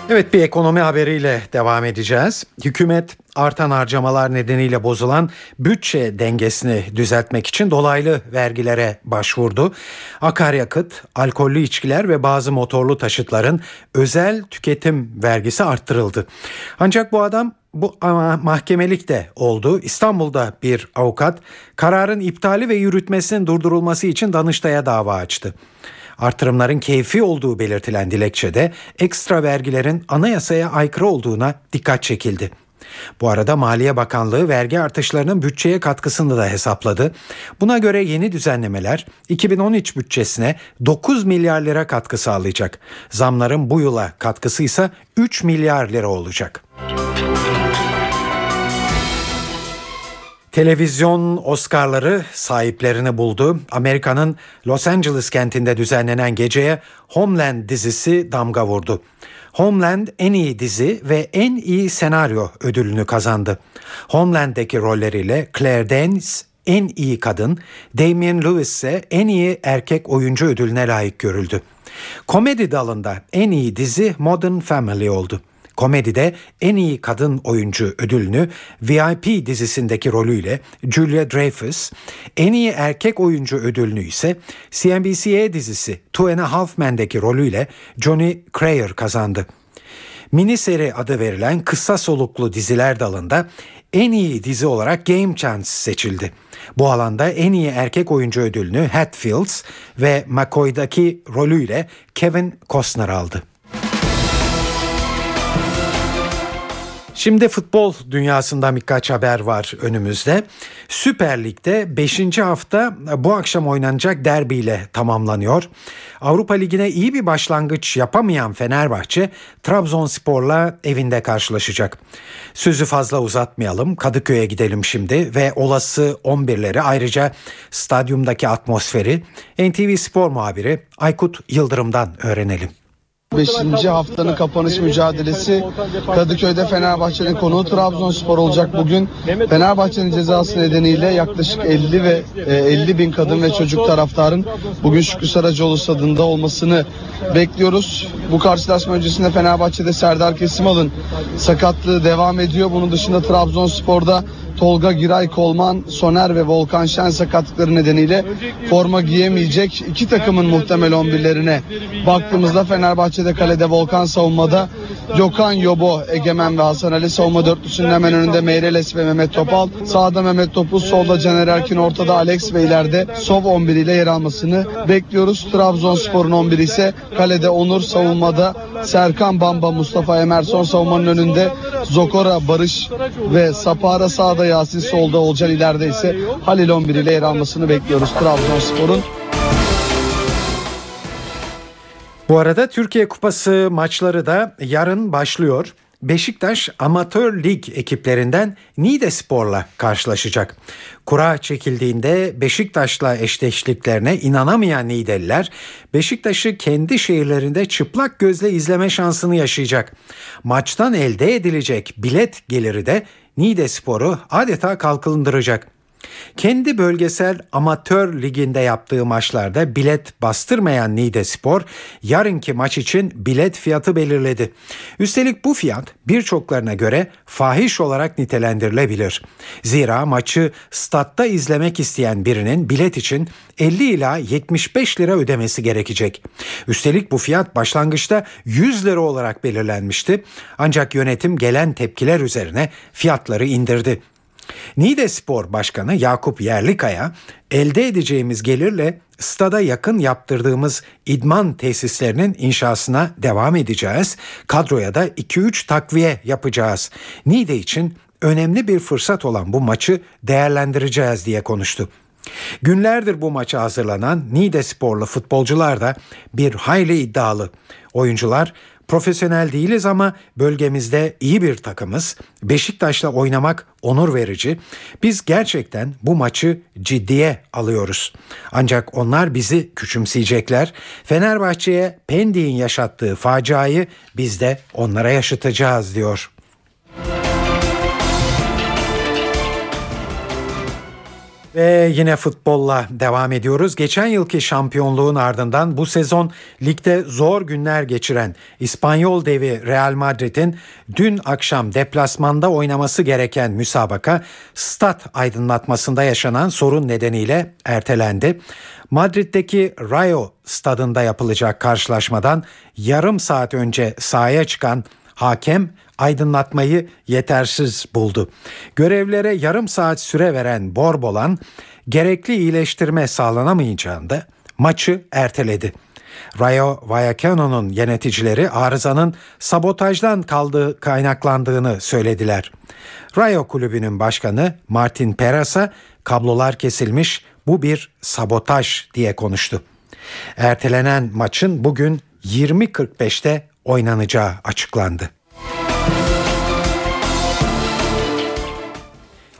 Evet bir ekonomi haberiyle devam edeceğiz. Hükümet artan harcamalar nedeniyle bozulan bütçe dengesini düzeltmek için dolaylı vergilere başvurdu. Akaryakıt, alkollü içkiler ve bazı motorlu taşıtların özel tüketim vergisi arttırıldı. Ancak bu adam bu mahkemelik de oldu. İstanbul'da bir avukat kararın iptali ve yürütmesinin durdurulması için Danıştay'a dava açtı. Artırımların keyfi olduğu belirtilen dilekçede ekstra vergilerin anayasaya aykırı olduğuna dikkat çekildi. Bu arada Maliye Bakanlığı vergi artışlarının bütçeye katkısını da hesapladı. Buna göre yeni düzenlemeler 2013 bütçesine 9 milyar lira katkı sağlayacak. Zamların bu yıla katkısı ise 3 milyar lira olacak. Televizyon Oscar'ları sahiplerini buldu. Amerika'nın Los Angeles kentinde düzenlenen geceye Homeland dizisi damga vurdu. Homeland en iyi dizi ve en iyi senaryo ödülünü kazandı. Homeland'deki rolleriyle Claire Danes en iyi kadın, Damian Lewis ise en iyi erkek oyuncu ödülüne layık görüldü. Komedi dalında en iyi dizi Modern Family oldu. Komedide en iyi kadın oyuncu ödülünü VIP dizisindeki rolüyle Julia Dreyfus, en iyi erkek oyuncu ödülünü ise CNBC'ye dizisi Two and a Half Men'deki rolüyle Johnny Cryer kazandı. Mini seri adı verilen kısa soluklu diziler dalında en iyi dizi olarak Game Chance seçildi. Bu alanda en iyi erkek oyuncu ödülünü Hatfields ve McCoy'daki rolüyle Kevin Costner aldı. Şimdi futbol dünyasından birkaç haber var önümüzde. Süper Lig'de 5. hafta bu akşam oynanacak derbiyle tamamlanıyor. Avrupa Ligi'ne iyi bir başlangıç yapamayan Fenerbahçe Trabzonspor'la evinde karşılaşacak. Sözü fazla uzatmayalım. Kadıköy'e gidelim şimdi ve olası 11'leri ayrıca stadyumdaki atmosferi NTV Spor muhabiri Aykut Yıldırım'dan öğrenelim. 5. haftanın kapanış mücadelesi Kadıköy'de Fenerbahçe'nin konuğu Trabzonspor olacak bugün. Fenerbahçe'nin cezası nedeniyle yaklaşık 50 ve 50 e, bin kadın ve çocuk taraftarın bugün Şükrü Saracoğlu stadında olmasını bekliyoruz. Bu karşılaşma öncesinde Fenerbahçe'de Serdar Kesimal'ın sakatlığı devam ediyor. Bunun dışında Trabzonspor'da Tolga Giray Kolman, Soner ve Volkan Şen sakatlıkları nedeniyle forma giyemeyecek iki takımın muhtemel 11'lerine baktığımızda Fenerbahçe'de kalede Volkan savunmada Gökhan Yobo, Egemen ve Hasan Ali savunma dörtlüsünün hemen önünde Meireles ve Mehmet Topal. Sağda Mehmet Topuz, solda Caner Erkin, ortada Alex ve ileride Sov 11 ile yer almasını bekliyoruz. Trabzonspor'un 11 ise kalede Onur, savunmada Serkan Bamba, Mustafa Emerson savunmanın önünde Zokora, Barış ve Sapara sağda Yasin solda Olcan ileride ise Halil 11 ile yer almasını bekliyoruz Trabzonspor'un. Bu arada Türkiye Kupası maçları da yarın başlıyor. Beşiktaş Amatör Lig ekiplerinden Niğde Spor'la karşılaşacak. Kura çekildiğinde Beşiktaş'la eşleştiklerine inanamayan Niğdeliler Beşiktaş'ı kendi şehirlerinde çıplak gözle izleme şansını yaşayacak. Maçtan elde edilecek bilet geliri de Niğde Spor'u adeta kalkındıracak. Kendi bölgesel amatör liginde yaptığı maçlarda bilet bastırmayan Niğde Spor yarınki maç için bilet fiyatı belirledi. Üstelik bu fiyat birçoklarına göre fahiş olarak nitelendirilebilir. Zira maçı statta izlemek isteyen birinin bilet için 50 ila 75 lira ödemesi gerekecek. Üstelik bu fiyat başlangıçta 100 lira olarak belirlenmişti. Ancak yönetim gelen tepkiler üzerine fiyatları indirdi. Niğde Spor Başkanı Yakup Yerlikaya elde edeceğimiz gelirle stada yakın yaptırdığımız idman tesislerinin inşasına devam edeceğiz. Kadroya da 2-3 takviye yapacağız. Niğde için önemli bir fırsat olan bu maçı değerlendireceğiz diye konuştu. Günlerdir bu maça hazırlanan Niğde sporlu futbolcular da bir hayli iddialı. Oyuncular Profesyonel değiliz ama bölgemizde iyi bir takımız. Beşiktaş'la oynamak onur verici. Biz gerçekten bu maçı ciddiye alıyoruz. Ancak onlar bizi küçümseyecekler. Fenerbahçe'ye Pendik'in yaşattığı faciayı biz de onlara yaşatacağız diyor. Ve yine futbolla devam ediyoruz. Geçen yılki şampiyonluğun ardından bu sezon ligde zor günler geçiren İspanyol devi Real Madrid'in dün akşam deplasmanda oynaması gereken müsabaka stat aydınlatmasında yaşanan sorun nedeniyle ertelendi. Madrid'deki Rayo stadında yapılacak karşılaşmadan yarım saat önce sahaya çıkan hakem aydınlatmayı yetersiz buldu. Görevlere yarım saat süre veren Borbolan gerekli iyileştirme sağlanamayacağında maçı erteledi. Rayo Vallecano'nun yöneticileri arızanın sabotajdan kaldığı kaynaklandığını söylediler. Rayo kulübünün başkanı Martin Perasa kablolar kesilmiş bu bir sabotaj diye konuştu. Ertelenen maçın bugün 20.45'te oynanacağı açıklandı.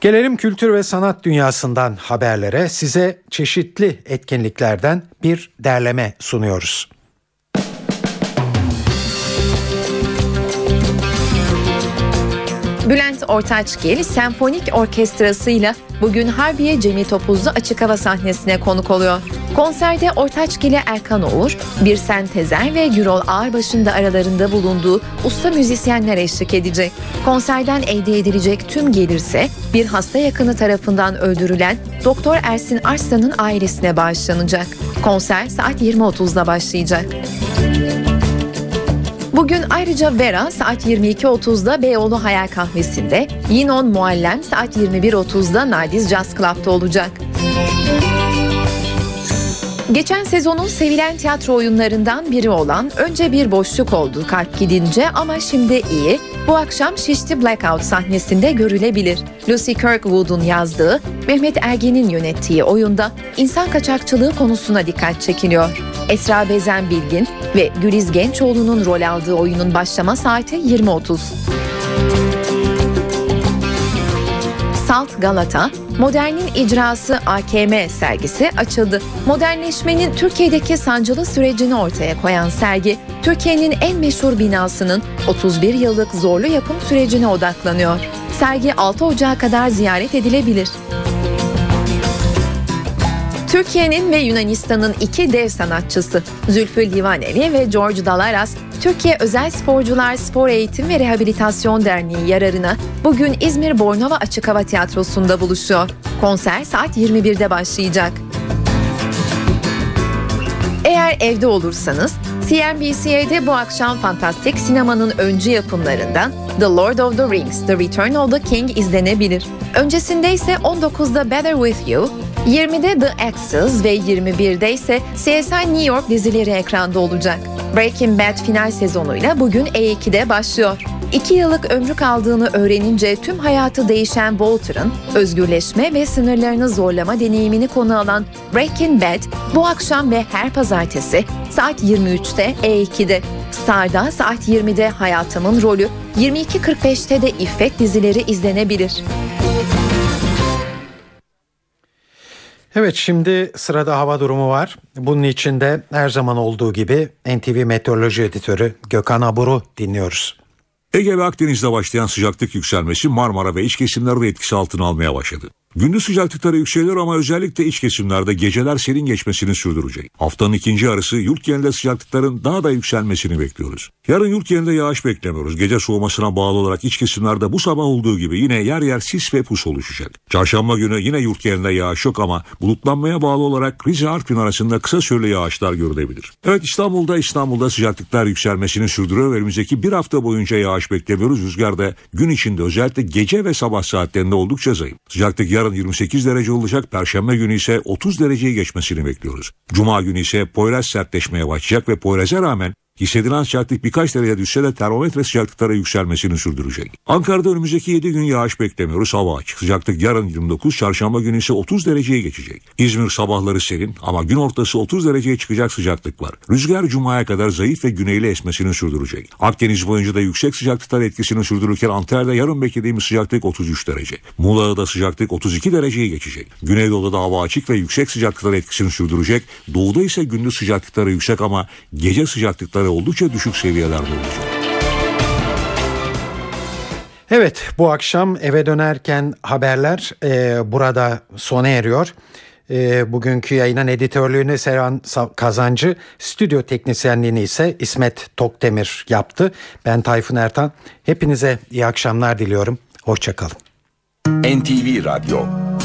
Gelelim kültür ve sanat dünyasından haberlere. Size çeşitli etkinliklerden bir derleme sunuyoruz. Bülent Ortaçgil senfonik orkestrasıyla bugün Harbiye Cemil Topuzlu açık hava sahnesine konuk oluyor. Konserde Ortaçgil'e Erkan Oğur, Birsen Tezer ve Gürol Ağırbaş'ın da aralarında bulunduğu usta müzisyenler eşlik edecek. Konserden elde edilecek tüm gelirse bir hasta yakını tarafından öldürülen Doktor Ersin Arslan'ın ailesine bağışlanacak. Konser saat 20.30'da başlayacak. Bugün ayrıca Vera saat 22.30'da Beyoğlu Hayal Kahvesi'nde, Yinon Muallem saat 21.30'da Nadiz Jazz Club'da olacak. Geçen sezonun sevilen tiyatro oyunlarından biri olan Önce Bir Boşluk Oldu Kalp Gidince ama Şimdi iyi bu akşam Şişli Blackout sahnesinde görülebilir. Lucy Kirkwood'un yazdığı, Mehmet Ergen'in yönettiği oyunda insan kaçakçılığı konusuna dikkat çekiliyor. Esra Bezen Bilgin ve Güliz Gençoğlu'nun rol aldığı oyunun başlama saati 20.30. Salt Galata, Modernin icrası AKM sergisi açıldı. Modernleşmenin Türkiye'deki sancılı sürecini ortaya koyan sergi, Türkiye'nin en meşhur binasının 31 yıllık zorlu yapım sürecine odaklanıyor. Sergi 6 Ocağı kadar ziyaret edilebilir. Türkiye'nin ve Yunanistan'ın iki dev sanatçısı Zülfü Livaneli ve George Dalaras, Türkiye Özel Sporcular Spor Eğitim ve Rehabilitasyon Derneği yararına bugün İzmir Bornova Açık Hava Tiyatrosu'nda buluşuyor. Konser saat 21'de başlayacak. Eğer evde olursanız CNBC'de bu akşam fantastik sinemanın öncü yapımlarından The Lord of the Rings, The Return of the King izlenebilir. Öncesinde ise 19'da Better With You, 20'de The Axes ve 21'de ise CSI New York dizileri ekranda olacak. Breaking Bad final sezonuyla bugün E2'de başlıyor. İki yıllık ömrü kaldığını öğrenince tüm hayatı değişen Walter'ın özgürleşme ve sınırlarını zorlama deneyimini konu alan Breaking Bad bu akşam ve her pazartesi saat 23'te E2'de. Star'da saat 20'de Hayatımın Rolü, 22.45'te de İffet dizileri izlenebilir. Evet şimdi sırada hava durumu var. Bunun içinde her zaman olduğu gibi NTV Meteoroloji Editörü Gökhan Abur'u dinliyoruz. Ege ve Akdeniz'de başlayan sıcaklık yükselmesi Marmara ve iç kesimlerde etkisi altına almaya başladı. Gündüz sıcaklıkları yükselir ama özellikle iç kesimlerde geceler serin geçmesini sürdürecek. Haftanın ikinci yarısı yurt genelinde sıcaklıkların daha da yükselmesini bekliyoruz. Yarın yurt genelinde yağış beklemiyoruz. Gece soğumasına bağlı olarak iç kesimlerde bu sabah olduğu gibi yine yer yer sis ve pus oluşacak. Çarşamba günü yine yurt genelinde yağış yok ama bulutlanmaya bağlı olarak Rize Artvin arasında kısa süreli yağışlar görülebilir. Evet İstanbul'da İstanbul'da sıcaklıklar yükselmesini sürdürüyor önümüzdeki bir hafta boyunca yağış beklemiyoruz. Rüzgar da gün içinde özellikle gece ve sabah saatlerinde oldukça zayıf. Sıcaklık yarın 28 derece olacak. Perşembe günü ise 30 dereceyi geçmesini bekliyoruz. Cuma günü ise Poyraz sertleşmeye başlayacak ve Poyraz'a rağmen Hissedilen sıcaklık birkaç derece düşse de termometre sıcaklıklara yükselmesini sürdürecek. Ankara'da önümüzdeki 7 gün yağış beklemiyoruz. Hava açık. Sıcaklık yarın 29, çarşamba günü ise 30 dereceye geçecek. İzmir sabahları serin ama gün ortası 30 dereceye çıkacak sıcaklık var. Rüzgar cumaya kadar zayıf ve güneyli esmesini sürdürecek. Akdeniz boyunca da yüksek sıcaklıklar etkisini sürdürürken Antalya'da yarın beklediğimiz sıcaklık 33 derece. Muğla'da sıcaklık 32 dereceye geçecek. Güneydoğu'da hava açık ve yüksek sıcaklıklar etkisini sürdürecek. Doğuda ise gündüz sıcaklıkları yüksek ama gece sıcaklıkları oldukça düşük seviyelerde olacak. Evet bu akşam eve dönerken haberler e, burada sona eriyor. E, bugünkü yayının editörlüğünü Serhan Kazancı, stüdyo teknisyenliğini ise İsmet Tokdemir yaptı. Ben Tayfun Ertan. Hepinize iyi akşamlar diliyorum. Hoşçakalın. NTV Radyo,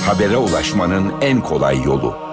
habere ulaşmanın en kolay yolu.